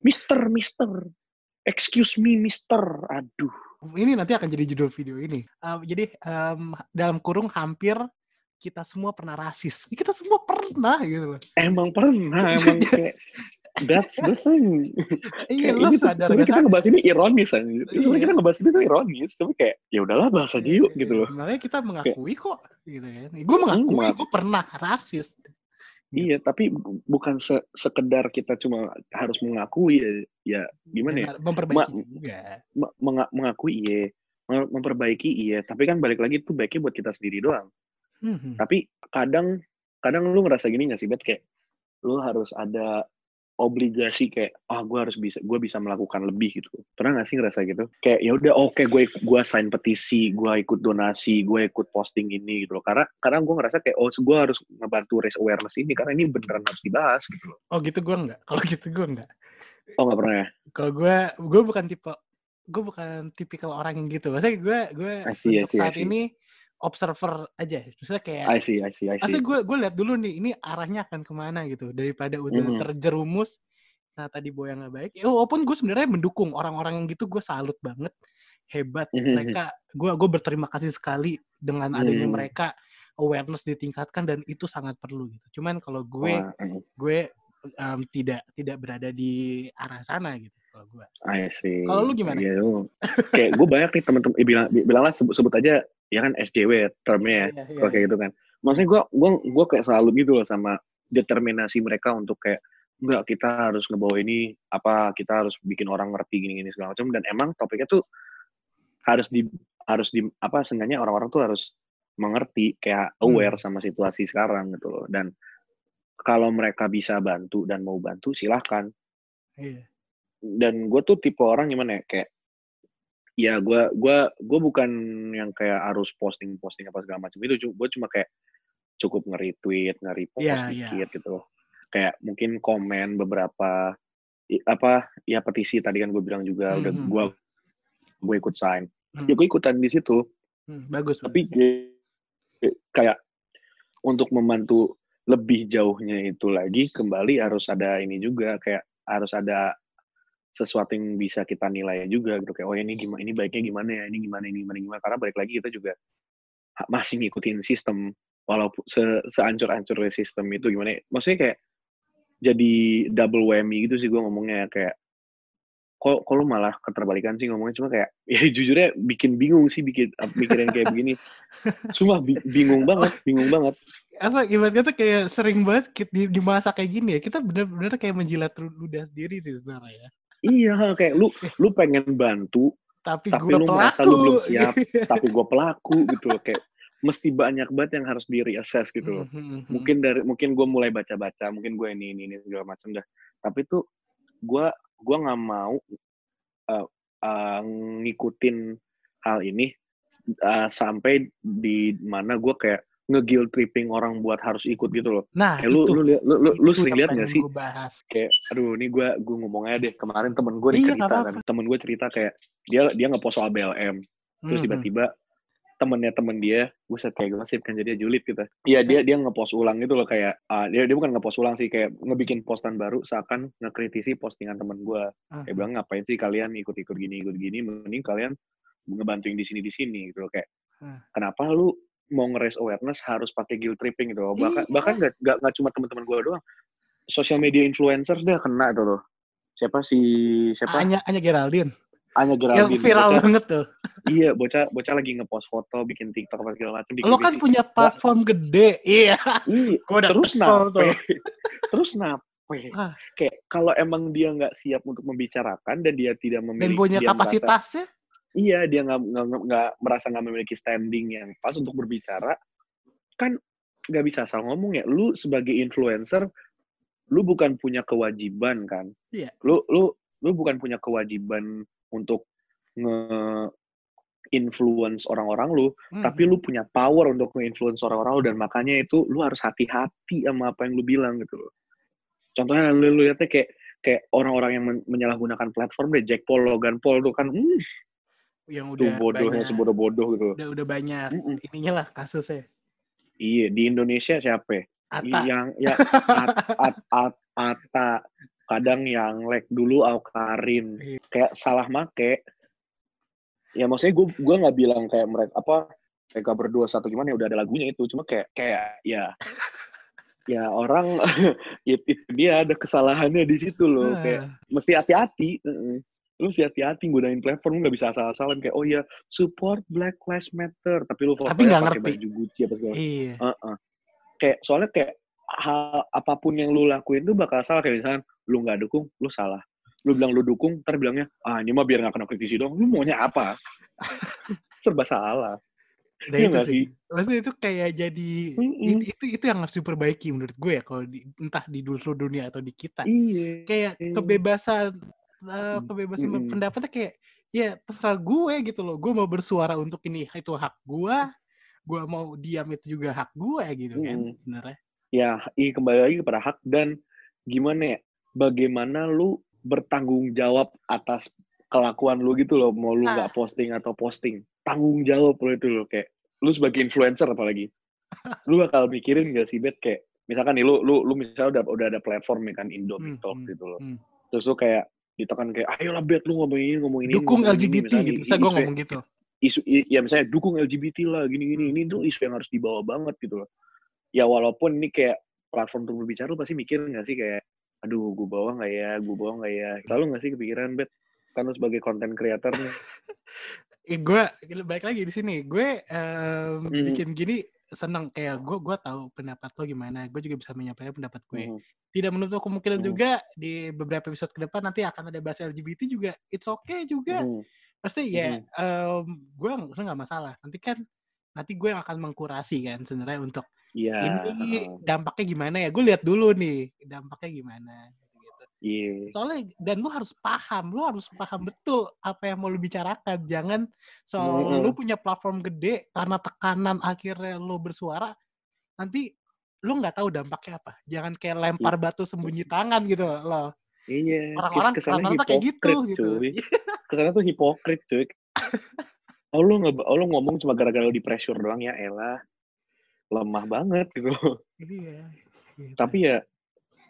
Speaker 2: mister mister excuse me mister aduh
Speaker 1: Ini nanti akan jadi judul video ini. Uh, jadi um, dalam kurung hampir kita semua pernah rasis. Kita semua pernah gitu loh.
Speaker 2: emang pernah emang kayak that's the thing
Speaker 1: Iya,
Speaker 2: kayak
Speaker 1: lo
Speaker 2: ini tuh
Speaker 1: sadar
Speaker 2: sebenarnya kita ngebahas ini ironis aja
Speaker 1: Iya.
Speaker 2: sebenarnya kita ngebahas ini tuh ironis tapi kayak ya udahlah bahas aja yuk gitu loh
Speaker 1: Makanya kita mengakui kok gitu kan. Gue mengakui gue pernah rasis.
Speaker 2: Iya, tapi bu- bukan se- sekedar kita cuma harus mengakui ya, ya gimana ya?
Speaker 1: Dan Memperbaiki
Speaker 2: Ma-
Speaker 1: juga.
Speaker 2: Me- menga- mengakui iya, Mem- memperbaiki iya, tapi kan balik lagi itu baiknya buat kita sendiri doang.
Speaker 1: Hmm.
Speaker 2: Tapi kadang kadang lu ngerasa gini gak sih, Bet? Kayak lu harus ada obligasi kayak ah gue harus bisa gue bisa melakukan lebih gitu pernah gak sih ngerasa gitu kayak ya udah oke gue gue sign petisi gue ikut donasi gue ikut posting ini gitu loh karena karena gue ngerasa kayak oh gue harus ngebantu raise awareness ini karena ini beneran harus dibahas gitu loh
Speaker 1: Oh gitu gue enggak. Kalau gitu gue enggak.
Speaker 2: oh nggak pernah ya
Speaker 1: Kalau gue gue bukan tipe gue bukan tipikal orang yang gitu. Maksudnya gue gue saat ini observer aja. Maksudnya kayak
Speaker 2: I see, I see, I see.
Speaker 1: Gue gue lihat dulu nih ini arahnya akan ke mana gitu daripada udah
Speaker 2: Mhm.
Speaker 1: terjerumus nah tadi boy yang nggak baik. Ya, walaupun gue sebenarnya mendukung orang-orang yang gitu gue salut banget hebat
Speaker 2: Mhm.
Speaker 1: mereka gue gue berterima kasih sekali dengan adanya
Speaker 2: Mhm.
Speaker 1: mereka awareness ditingkatkan dan itu sangat perlu gitu. Cuman kalau gue
Speaker 2: mm,
Speaker 1: gue em, tidak tidak berada di arah sana gitu kalau gue.
Speaker 2: I see.
Speaker 1: Kalau lu gimana?
Speaker 2: Iya, lu- kayak gue banyak nih temen-temen, eh, bilang, bilanglah sebut, sebut aja, ya kan SJW termnya ya,
Speaker 1: Iya, iya,
Speaker 2: kalau kayak gitu kan. Maksudnya gue gua, gua kayak selalu gitu loh sama determinasi mereka untuk kayak, enggak kita harus ngebawa ini, apa kita harus bikin orang ngerti gini-gini segala macam. Dan emang topiknya tuh harus di, harus di, apa, seenggaknya orang-orang tuh harus mengerti, kayak
Speaker 1: Hmm.
Speaker 2: aware sama situasi sekarang gitu loh. Dan kalau mereka bisa bantu dan mau bantu, silahkan
Speaker 1: Iya.
Speaker 2: Dan gue tuh tipe orang gimana ya kayak ya gue gua gue bukan yang kayak harus posting posting apa segala macam itu gue cuma kayak cukup nge-retweet nge-repost
Speaker 1: Iya, iya.
Speaker 2: dikit gitu kayak mungkin komen beberapa apa ya petisi tadi kan gue bilang juga udah
Speaker 1: Mhm.
Speaker 2: gue gue ikut sign
Speaker 1: Hmm.
Speaker 2: ya gue ikutan di situ
Speaker 1: Hmm, bagus.
Speaker 2: tapi
Speaker 1: bagus.
Speaker 2: kayak- kayak untuk membantu lebih jauhnya itu lagi kembali harus ada ini juga kayak harus ada sesuatu yang bisa kita nilai juga gitu. Kayak oh ini gimana ini baiknya gimana ya? Ini gimana ini gimana gimana? Karena balik lagi kita juga masih ngikutin sistem walaupun se seancur-ancur sistem itu gimana ya. maksudnya kayak jadi double whammy gitu sih gue ngomongnya kayak kok kok malah keterbalikan sih ngomongnya? Cuma kayak ya jujurnya bikin bingung sih bikin mikirin kayak begini. Cuma bingung banget bingung banget.
Speaker 1: Apa gimana kata kayak sering banget di, di masa kayak gini ya kita bener-bener kayak menjilat ludah sendiri sih sebenarnya ya
Speaker 2: iya kayak lu lu pengen bantu
Speaker 1: tapi,
Speaker 2: Tapi
Speaker 1: gue
Speaker 2: lu
Speaker 1: pelaku
Speaker 2: merasa lu belum siap. tapi gue pelaku gitu loh kayak mesti banyak banget yang harus di reassess gitu loh
Speaker 1: Mhm, mhm.
Speaker 2: mungkin dari mungkin gue mulai baca-baca mungkin gue ini ini ini segala macam dah tapi tuh gue gua nggak mau uh, uh, ngikutin hal ini uh, sampai di mana gue kayak nge-guilt tripping orang buat harus ikut gitu loh.
Speaker 1: nah
Speaker 2: Kayak lu,
Speaker 1: itu
Speaker 2: lu, lu, lu, lu
Speaker 1: itu
Speaker 2: sering lihat gak sih?
Speaker 1: bahas
Speaker 2: Kayak, aduh ini gue gue ngomong aja deh. Kemarin temen gue
Speaker 1: Iya,
Speaker 2: cerita kan. Temen gue cerita kayak, dia dia nge-post soal BLM. Terus tiba-tiba temennya temen dia, buset kayak gosip kan jadi julid gitu. Iya dia dia nge-post ulang gitu loh kayak, ah, dia dia bukan nge-post ulang sih kayak ngebikin postan baru seakan ngekritisi postingan temen gue.
Speaker 1: Mhm.
Speaker 2: Kayak bilang ngapain sih kalian ikut-ikut gini ikut gini, mending kalian ngebantuin di sini di sini gitu loh kayak.
Speaker 1: Hmm.
Speaker 2: Kenapa lu mau nge-raise awareness harus pakai guilt tripping gitu loh. Bahkan
Speaker 1: Iya.
Speaker 2: bahkan gak, gak, gak cuma teman-teman gue doang. Social media influencer dia kena tuh loh. Siapa si siapa?
Speaker 1: Anya Anya Geraldine
Speaker 2: Anya
Speaker 1: yang
Speaker 2: Geraldine.
Speaker 1: viral
Speaker 2: Bocah-
Speaker 1: banget tuh
Speaker 2: iya, bocah bocah lagi nge-post foto, bikin TikTok apa segala macam.
Speaker 1: lo kan punya platform gede iya
Speaker 2: Iya, terus nape? terus nape?
Speaker 1: Ah.
Speaker 2: Kayak kalau emang dia nggak siap untuk membicarakan dan dia tidak
Speaker 1: dan
Speaker 2: memiliki
Speaker 1: punya
Speaker 2: dia merasa-
Speaker 1: kapasitasnya
Speaker 2: iya dia nggak merasa nggak memiliki standing yang pas untuk berbicara kan nggak bisa asal ngomong ya lu sebagai influencer lu bukan punya kewajiban kan
Speaker 1: Iya.
Speaker 2: lu lu lu bukan punya kewajiban untuk nge influence orang-orang lu
Speaker 1: Mhm.
Speaker 2: tapi lu punya power untuk nge-influence orang-orang lu dan makanya itu lu harus hati-hati sama apa yang lu bilang gitu loh. Contohnya lu, lu lihatnya kayak kayak orang-orang yang men- menyalahgunakan platform deh Jack Paul, Logan Paul tuh kan hmm,
Speaker 1: yang
Speaker 2: tuh
Speaker 1: udah
Speaker 2: bodohnya
Speaker 1: banyak
Speaker 2: sebodoh-bodoh gitu.
Speaker 1: udah udah banyak
Speaker 2: Mm-mm.
Speaker 1: ininya lah kasusnya
Speaker 2: Iya, di Indonesia siapa?
Speaker 1: Ata
Speaker 2: Yang ya at, at, at, Ata, kadang yang like dulu Aukarin.
Speaker 1: Iya.
Speaker 2: Kayak salah make. Ya maksudnya gue gua nggak bilang kayak mereka apa mereka berdua satu gimana ya udah ada lagunya itu cuma kayak kayak ya ya orang itu, itu dia ada kesalahannya di situ loh kayak
Speaker 1: Ah,
Speaker 2: mesti hati-hati. Lu mesti hati-hati gunain platform lu nggak bisa asal-asalan kayak oh ya support Black Lives Matter tapi lu
Speaker 1: Tapi nggak ngerti.
Speaker 2: baju Gucci apa segala
Speaker 1: iya
Speaker 2: Heeh. kayak soalnya kayak hal apa pun yang lu lakuin tuh bakal salah kayak misalnya lu nggak dukung lu salah lu bilang lu dukung ntar bilangnya ah ini mah biar nggak kena kritisi dong lu maunya apa serba salah
Speaker 1: Nah,
Speaker 2: Iya
Speaker 1: itu sih.
Speaker 2: sih?
Speaker 1: Maksudnya itu kayak jadi
Speaker 2: Mm-mm.
Speaker 1: itu, itu itu yang harus diperbaiki menurut gue ya kalau di, entah di seluruh dunia atau di kita.
Speaker 2: iya
Speaker 1: Kayak
Speaker 2: Iya.
Speaker 1: kebebasan eh, kebebasan
Speaker 2: Mm-mm.
Speaker 1: pendapatnya kayak ya terserah gue gitu loh. Gue mau bersuara untuk ini itu hak gue. Gue mau diam itu juga hak gue gitu kan
Speaker 2: Mm-mm.
Speaker 1: sebenarnya.
Speaker 2: ya i kembali lagi kepada hak dan gimana ya bagaimana lu bertanggung jawab atas kelakuan lu gitu loh mau lu
Speaker 1: Nah.
Speaker 2: nggak posting atau posting tanggung jawab lo itu loh kayak lu sebagai influencer apalagi, lu bakal mikirin gak sih, Bet, kayak misalkan nih lu lu lu misalnya udah udah ada platform ya kan Indomie
Speaker 1: Hmm,
Speaker 2: Talk
Speaker 1: hmm,
Speaker 2: gitu loh.
Speaker 1: hmm.
Speaker 2: Terus lu kayak ditekan kayak ayolah Bet lu ngomong ini ngomong ini
Speaker 1: Dukung
Speaker 2: ngomong ini,
Speaker 1: LGBT
Speaker 2: misalnya
Speaker 1: gitu. Bisa gue
Speaker 2: isu-
Speaker 1: ngomong gitu.
Speaker 2: isu ya misalnya dukung LGBT lah gini gini ini tuh isu yang harus dibawa banget gitu loh. Ya walaupun ini kayak platform untuk berbicara lu pasti mikir nggak sih kayak aduh gue bawa nggak ya gue bawa nggak ya selalu nggak sih kepikiran Bet kan lu sebagai nih
Speaker 1: Eh, gue balik lagi di sini. Gue em,
Speaker 2: Hmm.
Speaker 1: bikin gini seneng kayak gue gue tahu pendapat lo gimana. Gue juga bisa menyampaikan pendapat gue.
Speaker 2: Mhm.
Speaker 1: Tidak menutup kemungkinan
Speaker 2: Hmm.
Speaker 1: juga di beberapa episode ke depan nanti akan ada bahas LGBT juga. It's okay juga.
Speaker 2: Mhm.
Speaker 1: Pasti ya em, gue gue nggak masalah. Nanti kan nanti gue yang akan mengkurasi kan sebenarnya untuk
Speaker 2: Iya.
Speaker 1: ini dampaknya gimana ya. Gue lihat dulu nih dampaknya gimana.
Speaker 2: Iya.
Speaker 1: Soalnya dan lu harus paham, lu harus paham betul apa yang mau lu bicarakan. Jangan soal
Speaker 2: Mm-mm.
Speaker 1: lu punya platform gede karena tekanan akhirnya lu bersuara, nanti lu nggak tahu dampaknya apa. Jangan kayak lempar batu sembunyi tangan gitu loh.
Speaker 2: Iya.
Speaker 1: Orang-orang
Speaker 2: kes- kesannya
Speaker 1: rata-rata kayak gitu, gitu.
Speaker 2: cuy. Kesannya tuh hipokrit cuy. Oh lu nggak, oh, lu ngomong cuma gara-gara lu di pressure doang ya, elah lemah banget gitu.
Speaker 1: Iya. gitu.
Speaker 2: Tapi ya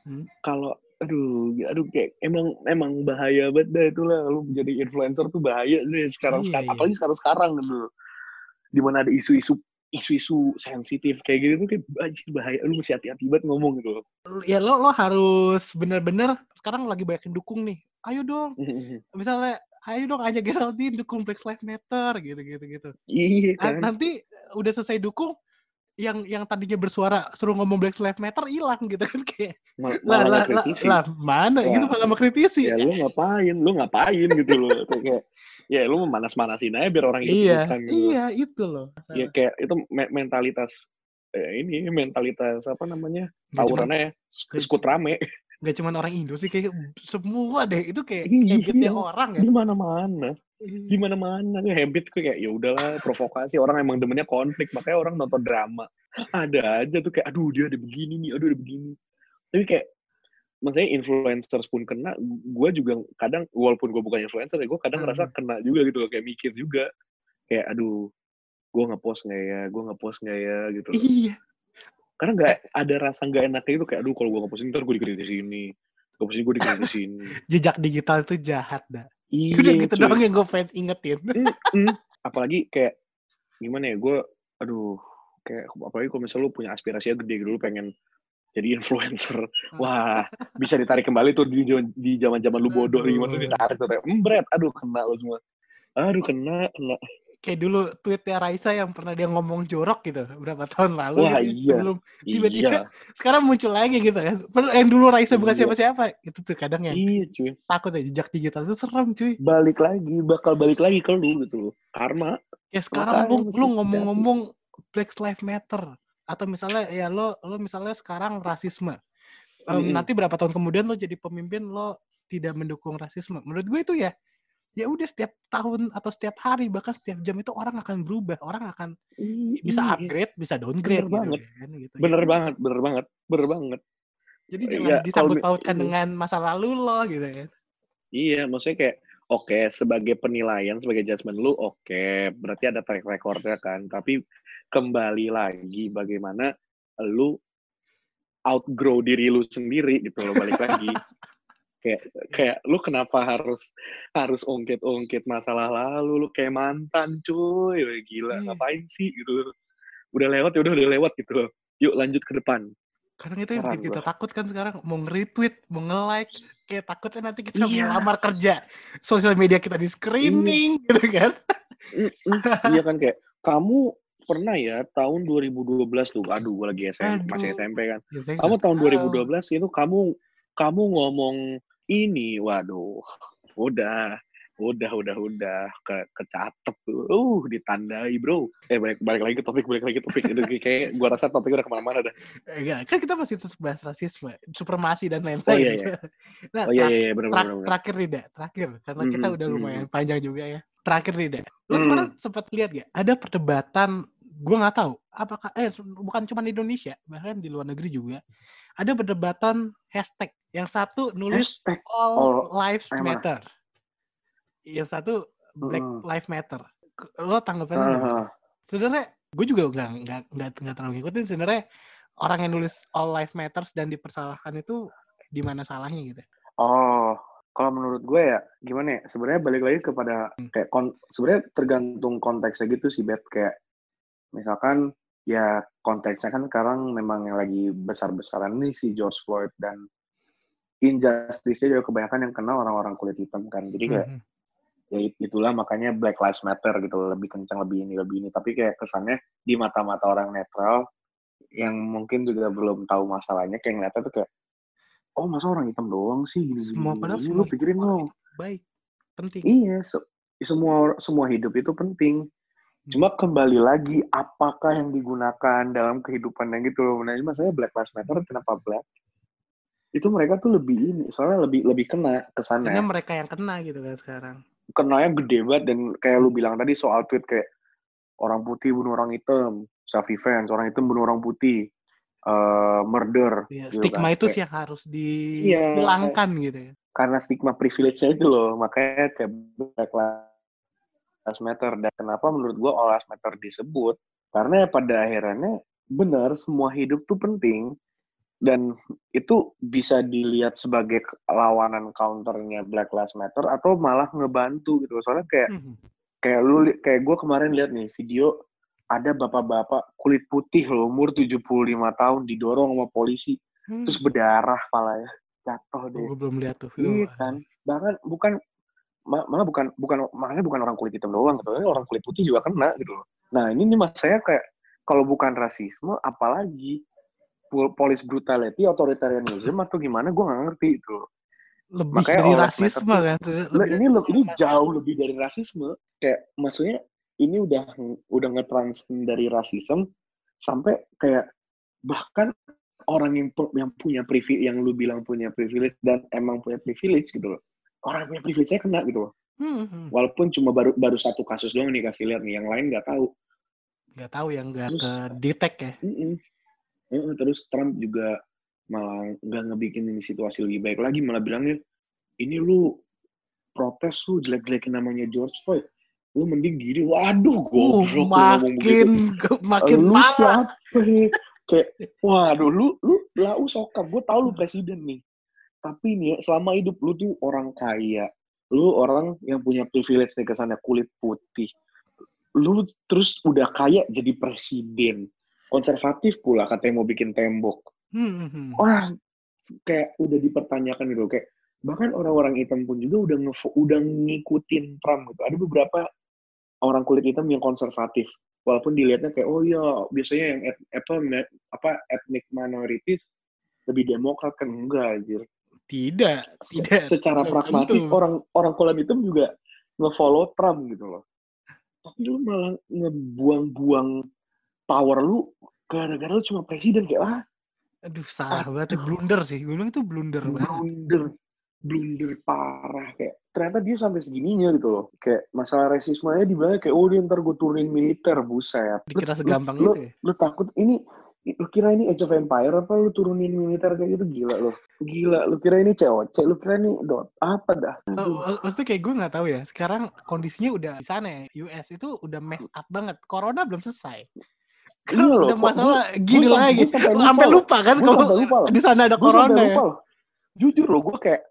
Speaker 1: Hmm.
Speaker 2: kalau aduh, aduh kayak emang emang bahaya banget dah itulah lu jadi influencer tuh bahaya deh sekarang
Speaker 1: Iya,
Speaker 2: sekarang
Speaker 1: iya.
Speaker 2: apalagi sekarang sekarang gitu. Di mana ada isu-isu isu-isu sensitif kayak gitu tuh kayak anjir bahaya lu mesti hati-hati banget ngomong gitu.
Speaker 1: ya lo lo harus bener-bener sekarang lagi banyak yang dukung nih. Ayo dong, misalnya ayo dong aja Geraldine dukung Black Lives Matter gitu gitu gitu.
Speaker 2: iya
Speaker 1: Nah,
Speaker 2: kan.
Speaker 1: nanti udah selesai dukung yang yang tadinya bersuara suruh ngomong Black Lives Matter hilang gitu kan kayak
Speaker 2: Mal-
Speaker 1: lah lah, lah, mana
Speaker 2: Wah.
Speaker 1: gitu malah mengkritisi
Speaker 2: ya lu ngapain? Lu ngapain gitu loh. Kayak- ya lu memanas-manasin aja biar orang
Speaker 1: iya
Speaker 2: gitu
Speaker 1: iya itu loh.
Speaker 2: Ya kayak itu me- mentalitas eh, ini mentalitas apa namanya tawurannya ya sk- skut rame
Speaker 1: nggak cuma orang Indo sih kayak semua deh itu kayak
Speaker 2: Iya.
Speaker 1: habitnya orang ya.
Speaker 2: Di mana-mana.
Speaker 1: Iya.
Speaker 2: di mana-mana. Ya habit tuh kayak ya udahlah provokasi. Orang emang demennya konflik makanya orang nonton drama. Ada aja tuh kayak aduh dia ada begini nih aduh ada begini. Tapi kayak maksudnya influencers pun kena gue juga kadang walaupun gue bukan influencer ya gue kadang
Speaker 1: Hmm.
Speaker 2: ngerasa kena juga gitu loh kayak mikir juga. Kayak aduh gue ngepost nggak ya? Gue ngepost nggak ya? Gitu loh.
Speaker 1: iya
Speaker 2: karena nggak ada rasa nggak enaknya itu kayak aduh kalau gue ngepost ini ntar gue dikritik di sini. Ini gue dikritik di sini.
Speaker 1: Jejak digital itu jahat dah
Speaker 2: iya
Speaker 1: udah gitu
Speaker 2: cuy.
Speaker 1: doang yang gue pengen ingetin.
Speaker 2: Mm-mm. apalagi kayak gimana ya gue aduh kayak apalagi kalau misalnya lu punya aspirasinya gede gitu lu pengen jadi influencer. Wah bisa ditarik kembali tuh di di zaman zaman lu bodoh
Speaker 1: Aduh.
Speaker 2: gimana tuh ditarik tuh kayak embret aduh kena lu semua. Aduh kena kena
Speaker 1: kayak dulu tweetnya Raisa yang pernah dia ngomong jorok gitu berapa tahun lalu
Speaker 2: Wah,
Speaker 1: gitu,
Speaker 2: iya.
Speaker 1: sebelum Tiba-tiba
Speaker 2: iya.
Speaker 1: sekarang muncul lagi gitu kan. Yang dulu Raisa bukan
Speaker 2: Iya.
Speaker 1: siapa-siapa itu tuh kadang yang
Speaker 2: iya cuy.
Speaker 1: takut ya jejak digital itu serem cuy.
Speaker 2: Balik lagi bakal balik lagi ke lu gitu loh. Karma.
Speaker 1: Ya sekarang lu lu ngomong-ngomong Black Lives Matter atau misalnya ya lo lo misalnya sekarang rasisme. Em,
Speaker 2: Mm-mm.
Speaker 1: nanti berapa tahun kemudian lo jadi pemimpin lo tidak mendukung rasisme. Menurut gue itu ya ya udah setiap tahun atau setiap hari bahkan setiap jam itu orang akan berubah orang akan bisa
Speaker 2: Iya.
Speaker 1: upgrade bisa downgrade
Speaker 2: Bener
Speaker 1: gitu
Speaker 2: banget.
Speaker 1: kan gitu Ya
Speaker 2: bener
Speaker 1: udah.
Speaker 2: banget bener banget bener banget
Speaker 1: jadi
Speaker 2: Iya,
Speaker 1: jangan
Speaker 2: kalau
Speaker 1: disambut pautkan
Speaker 2: iya.
Speaker 1: dengan masa lalu lo gitu kan
Speaker 2: Iya, maksudnya kayak oke sebagai penilaian, sebagai judgement lu oke, berarti ada track recordnya kan. Tapi kembali lagi bagaimana lu outgrow diri lu sendiri gitu loh balik lagi. kayak kayak lu kenapa harus harus ungkit-ungkit masalah lalu lu kayak mantan cuy gila
Speaker 1: Iya.
Speaker 2: ngapain sih gitu udah lewat ya udah udah lewat gitu loh yuk lanjut ke depan
Speaker 1: Kadang itu yang bikin kita
Speaker 2: gua.
Speaker 1: takut kan sekarang mau nge-retweet, mau nge-like, kayak takutnya nanti kita
Speaker 2: Iya.
Speaker 1: melamar kerja, sosial media kita di screening gitu kan.
Speaker 2: Iya kan kayak kamu pernah ya tahun 2012 tuh aduh gue lagi SM, masih
Speaker 1: Aduh.
Speaker 2: SMP kan
Speaker 1: Ya,
Speaker 2: kamu tahun
Speaker 1: tahu.
Speaker 2: 2012 itu kamu kamu ngomong ini waduh udah udah udah udah ke kecatet tuh uh ditandai bro eh balik balik lagi ke topik balik lagi ke topik itu kayak gua rasa topik udah ke mana-mana
Speaker 1: dah Enggak, kan kita masih terus bahas rasisme, supremasi dan lain-lain.
Speaker 2: Oh, iya, iya.
Speaker 1: nah,
Speaker 2: oh iya iya iya benar
Speaker 1: terak-
Speaker 2: benar benar
Speaker 1: terakhir nih, Da. Terakhir, karena kita
Speaker 2: Mhm,
Speaker 1: udah
Speaker 2: mhm.
Speaker 1: lumayan panjang juga ya. Terakhir nih, Da. Lu
Speaker 2: Hmm.
Speaker 1: sebenarnya sempat lihat gak? Ada perdebatan, gue nggak tahu, apakah eh bukan cuma di Indonesia, bahkan di luar negeri juga. Ada perdebatan hashtag. Yang satu nulis
Speaker 2: hashtag
Speaker 1: All,
Speaker 2: yang mana?
Speaker 1: Matter. Yang satu Black
Speaker 2: Heeh.
Speaker 1: Lives Matter. Lo tanggapannya gimana?
Speaker 2: Ah,
Speaker 1: Sebenarnya gue juga nggak nggak nggak nggak terlalu ngikutin sebenarnya orang yang nulis all life matters dan dipersalahkan itu di mana salahnya gitu
Speaker 2: Oh, kalau menurut gue ya gimana ya? Sebenarnya balik lagi kepada kayak kon sebenarnya tergantung konteksnya gitu sih, Bet. Kayak misalkan ya konteksnya kan sekarang memang yang lagi besar-besaran nih si George Floyd dan injustice-nya juga kebanyakan yang kena orang-orang kulit hitam kan. Jadi kayak
Speaker 1: Mhm.
Speaker 2: ya itulah makanya Black Lives Matter gitu lebih kencang lebih ini lebih ini tapi kayak kesannya di mata-mata orang netral yang mungkin juga belum tahu masalahnya kayak ngeliatnya tuh kayak oh masa orang hitam doang sih gini
Speaker 1: semua
Speaker 2: gini,
Speaker 1: padahal
Speaker 2: gini.
Speaker 1: semua
Speaker 2: lu pikirin
Speaker 1: itu baik penting
Speaker 2: iya se- semua semua hidup itu penting cuma kembali lagi apakah yang digunakan dalam kehidupan yang gitu loh nah masalahnya Black Lives Matter kenapa Black? Itu mereka tuh lebih ini soalnya lebih lebih kena kesannya
Speaker 1: karena mereka yang kena gitu kan sekarang.
Speaker 2: Kenanya gede banget dan kayak lu bilang tadi soal tweet kayak orang putih bunuh orang hitam self defense orang hitam bunuh orang putih eh murder
Speaker 1: ya,
Speaker 2: gitu
Speaker 1: stigma
Speaker 2: kan.
Speaker 1: itu sih yang harus
Speaker 2: Iya.
Speaker 1: dihilangkan gitu ya.
Speaker 2: Karena stigma privilege-nya itu loh makanya kayak Black Lives Matter dan kenapa menurut gua All Matter disebut? Karena pada akhirnya benar semua hidup tuh penting. Dan itu bisa dilihat sebagai lawanan counternya Black Lives Matter atau malah ngebantu gitu. Soalnya kayak
Speaker 1: Mhm.
Speaker 2: kayak lu kayak gue kemarin lihat nih video ada bapak-bapak kulit putih loh umur 75 tahun didorong sama polisi.
Speaker 1: Hmm.
Speaker 2: terus berdarah palanya jatuh deh.
Speaker 1: Gue belum lihat tuh.
Speaker 2: Iya kan? Bahkan bukan malah bukan bukan makanya bukan orang kulit hitam doang gitu orang kulit putih juga kena gitu loh. Nah ini nih mas saya kayak kalau bukan rasisme apalagi Pol- police brutality authoritarianism atau gimana gue nggak ngerti loh.
Speaker 1: Lebih
Speaker 2: Makanya
Speaker 1: dari rasisme
Speaker 2: Matter
Speaker 1: kan
Speaker 2: Le-
Speaker 1: Lebih
Speaker 2: ini
Speaker 1: dari-
Speaker 2: le- ini jauh lebih dari rasisme. Kayak maksudnya ini udah udah ngetrans dari rasisme sampai kayak bahkan orang yang yang punya privilege yang lu bilang punya privilege dan emang punya privilege gitu loh orang yang punya privilege nya kena gitu loh.
Speaker 1: Hmm, hmm.
Speaker 2: walaupun cuma baru baru satu kasus doang nih kasih lihat nih yang lain nggak tahu.
Speaker 1: Nggak tahu yang nggak ke detect ya?
Speaker 2: Mm-mm. Mm-mm, terus Trump juga malah nggak ngebikin ini situasi lebih baik lagi malah bilangnya ini lu protes lu jelek-jelekin namanya George Floyd. Lu mending gini. Waduh
Speaker 1: Uh,
Speaker 2: goblok begitu.
Speaker 1: makin makin
Speaker 2: lu
Speaker 1: parah.
Speaker 2: siapa kayak waduh lu lu lau sokap. Gue tau lu presiden nih tapi nih ya, selama hidup lu tuh orang kaya lu orang yang punya privilege nih kesannya kulit putih lu terus udah kaya jadi presiden. Konservatif pula katanya mau bikin tembok.
Speaker 1: Hmm, hmm, hmm.
Speaker 2: wah kayak udah dipertanyakan gitu kayak bahkan orang-orang hitam pun juga udah nge udah ngikutin Trump gitu. Ada beberapa orang kulit hitam yang konservatif walaupun dilihatnya kayak oh iya biasanya yang et, apa apa ethnic minorities lebih demokrat. Kan enggak anjir
Speaker 1: Tidak, tidak.
Speaker 2: secara
Speaker 1: belum
Speaker 2: pragmatis
Speaker 1: tentu.
Speaker 2: orang orang kulit hitam juga nge-follow Trump gitu loh tapi lu malah ngebuang-buang power lu gara-gara lu cuma presiden kayak ah
Speaker 1: Aduh, salah banget. ya. Blunder sih. Gue bilang itu blunder banget.
Speaker 2: blunder blunder parah kayak ternyata dia sampai segininya gitu loh kayak masalah rasismenya dibilang kayak oh dia ntar gue turunin militer buset
Speaker 1: Dikira segampang
Speaker 2: lu,
Speaker 1: itu ya.
Speaker 2: lu takut ini lu kira ini Age of Empire apa lu turunin militer kayak gitu gila lo gila lu kira ini COC lu kira ini dot apa dah
Speaker 1: Oh, mak- maksudnya kayak gue nggak tahu ya. Sekarang kondisinya udah di sana ya. US itu udah mess up banget. Corona belum selesai.
Speaker 2: Iya
Speaker 1: Kan
Speaker 2: loh,
Speaker 1: udah masalah
Speaker 2: gue-
Speaker 1: gini
Speaker 2: gue
Speaker 1: lagi.
Speaker 2: gue sampai
Speaker 1: Lu
Speaker 2: lupa
Speaker 1: Sampai
Speaker 2: loh.
Speaker 1: lupa kan
Speaker 2: Gue
Speaker 1: kalau
Speaker 2: sampai
Speaker 1: di sana ada
Speaker 2: gue sampai
Speaker 1: corona ya.
Speaker 2: lupa loh jujur loh gue kayak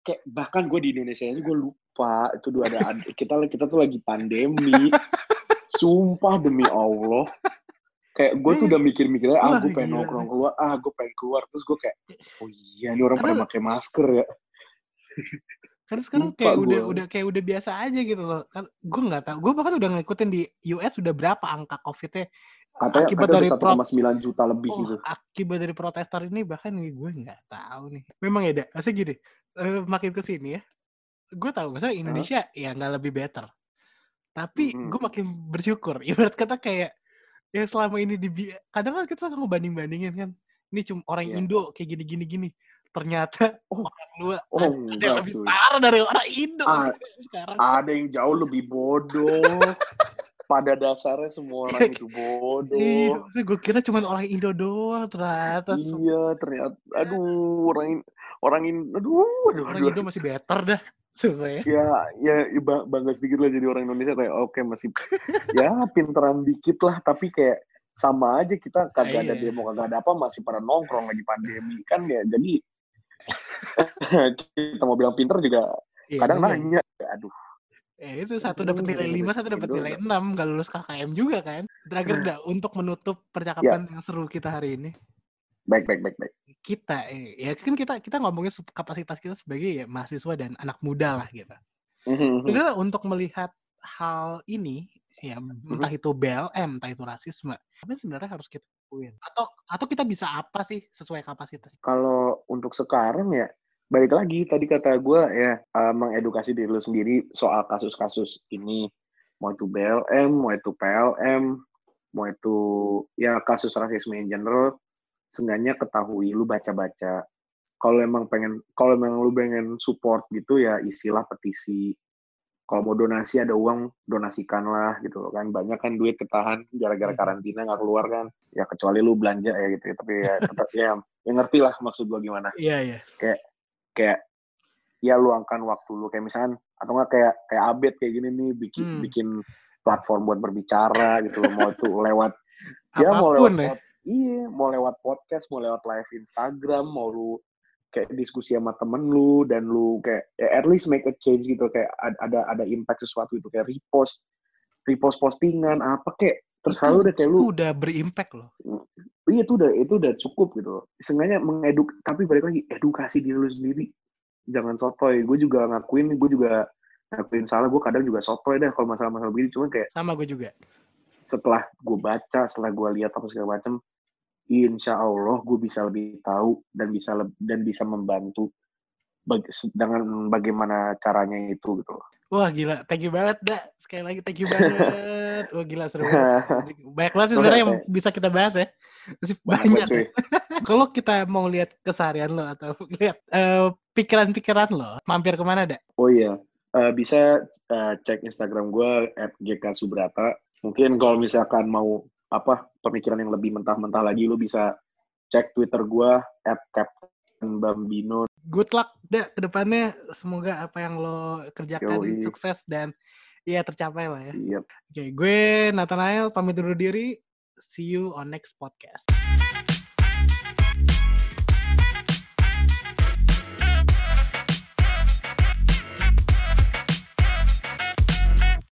Speaker 2: kayak bahkan gue di Indonesia aja gue lupa itu dua ada ad- kita kita tuh lagi pandemi sumpah demi Allah kayak gue tuh udah mikir-mikirnya ah gue pengen nongkrong keluar ah gue pengen keluar terus gue kayak oh iya ini orang pada
Speaker 1: Karena-
Speaker 2: pakai masker ya
Speaker 1: Karena sekarang
Speaker 2: Lupa
Speaker 1: kayak udah
Speaker 2: gua.
Speaker 1: udah kayak udah biasa aja gitu loh. Kan gue nggak tahu. Gue bahkan udah ngikutin di US udah berapa angka COVID-nya
Speaker 2: katanya
Speaker 1: Akibat
Speaker 2: katanya
Speaker 1: dari
Speaker 2: udah 1,9 juta lebih
Speaker 1: Oh,
Speaker 2: gitu
Speaker 1: akibat dari protestor ini bahkan gue nggak tahu nih. Memang ya, Da. Maksudnya gini, eh, makin ke sini ya, gue tahu maksudnya Indonesia ya nggak lebih better. Tapi
Speaker 2: Mm-mm.
Speaker 1: gue makin bersyukur. Ibarat kata kayak ya selama ini di kadang kan kita suka ngebanding-bandingin kan. Ini cuma orang
Speaker 2: Iya.
Speaker 1: Indo kayak gini-gini gini. Ternyata
Speaker 2: Oh.
Speaker 1: orang luar
Speaker 2: oh
Speaker 1: ada yang lebih parah dari orang Indo
Speaker 2: Ah,
Speaker 1: sekarang.
Speaker 2: ada yang jauh lebih bodoh pada dasarnya semua orang itu
Speaker 1: Iya,
Speaker 2: bodoh.
Speaker 1: gue kira cuma orang Indo doang ternyata.
Speaker 2: Iya, ternyata aduh orang orang In- aduh aduh,
Speaker 1: Orang
Speaker 2: aduh.
Speaker 1: Indo masih better dah. Sebenarnya.
Speaker 2: ya ya ya, ba- bangga sedikit lah jadi orang Indonesia kayak oke masih ya pinteran dikit lah tapi kayak sama aja kita kagak ada
Speaker 1: Iya.
Speaker 2: demo kagak ada apa masih pada nongkrong lagi pandemi kan ya jadi kita mau bilang pinter juga
Speaker 1: Iya,
Speaker 2: kadang
Speaker 1: bener.
Speaker 2: nanya aduh
Speaker 1: Eh, itu satu dapat nilai 5, satu dapat nilai 6, gak lulus KKM juga kan. Terakhir dah untuk menutup percakapan yang seru kita hari ini.
Speaker 2: Baik baik baik baik
Speaker 1: Kita eh, ya kan kita kita ngomongin kapasitas kita sebagai ya, mahasiswa dan anak muda lah gitu.
Speaker 2: Mhm,
Speaker 1: Sebenarnya untuk melihat hal ini ya entah
Speaker 2: Mhm.
Speaker 1: itu BLM, entah itu rasisme, yang sebenarnya harus kita lakuin? Atau atau kita bisa apa sih sesuai kapasitas?
Speaker 2: kalau untuk sekarang ya balik lagi tadi kata gue ya eh, mengedukasi diri lu sendiri soal kasus-kasus ini mau itu BLM mau itu PLM mau itu ya kasus rasisme in general seenggaknya ketahui lu baca-baca kalau emang pengen kalau emang lu pengen support gitu ya istilah petisi kalau mau donasi ada uang donasikanlah gitu loh kan banyak kan duit ketahan gara-gara
Speaker 1: Mhm.
Speaker 2: karantina nggak keluar kan ya kecuali lu belanja ya gitu tapi ya tetap ya, ya ngerti lah maksud gua gimana
Speaker 1: Iya, iya.
Speaker 2: kayak ya luangkan waktu lu kayak misalkan atau enggak kayak kayak Abed kayak gini nih bikin
Speaker 1: Hmm.
Speaker 2: bikin platform buat berbicara gitu loh mau itu lewat ya mau lewat
Speaker 1: ya.
Speaker 2: Iya mau lewat podcast mau lewat live Instagram mau lu kayak diskusi sama temen lu dan lu kayak ya at least make a change gitu kayak ad- ada ada impact sesuatu itu kayak repost repost postingan apa kayak terserah lu
Speaker 1: Itu-
Speaker 2: deh kayak
Speaker 1: Itu
Speaker 2: lu
Speaker 1: udah berimpact loh.
Speaker 2: iya itu udah itu udah cukup gitu loh. Seenggaknya mengeduk tapi balik lagi edukasi diri lu sendiri. Jangan sotoy. Gue juga ngakuin, gue juga ngakuin salah. Gue kadang juga sotoy deh kalau masalah-masalah begini. Cuman kayak
Speaker 1: Sama gue juga.
Speaker 2: setelah gue baca, setelah gue lihat apa segala macem, insya Allah gue bisa lebih tahu dan bisa dan bisa membantu dengan bagaimana caranya itu gitu loh.
Speaker 1: Wah gila, thank you banget dah. Sekali lagi thank you banget. Wah gila seru banget. Banyak banget sih sebenarnya yang bisa kita bahas ya. Masih banyak. Kalau kita mau lihat keseharian lo atau lihat eh, pikiran-pikiran lo, mampir ke mana dak?
Speaker 2: Oh iya, Eh, bisa eh, cek Instagram gue @gksubrata. Mungkin kalau misalkan mau apa pemikiran yang lebih mentah-mentah lagi, lu bisa cek Twitter gue @captainbambino.
Speaker 1: Good luck dak ke depannya. Semoga apa yang lo kerjakan
Speaker 2: Yoi.
Speaker 1: sukses dan ya tercapai lah ya.
Speaker 2: Siap.
Speaker 1: Oke, gue Nathanael pamit undur diri. See you on next podcast.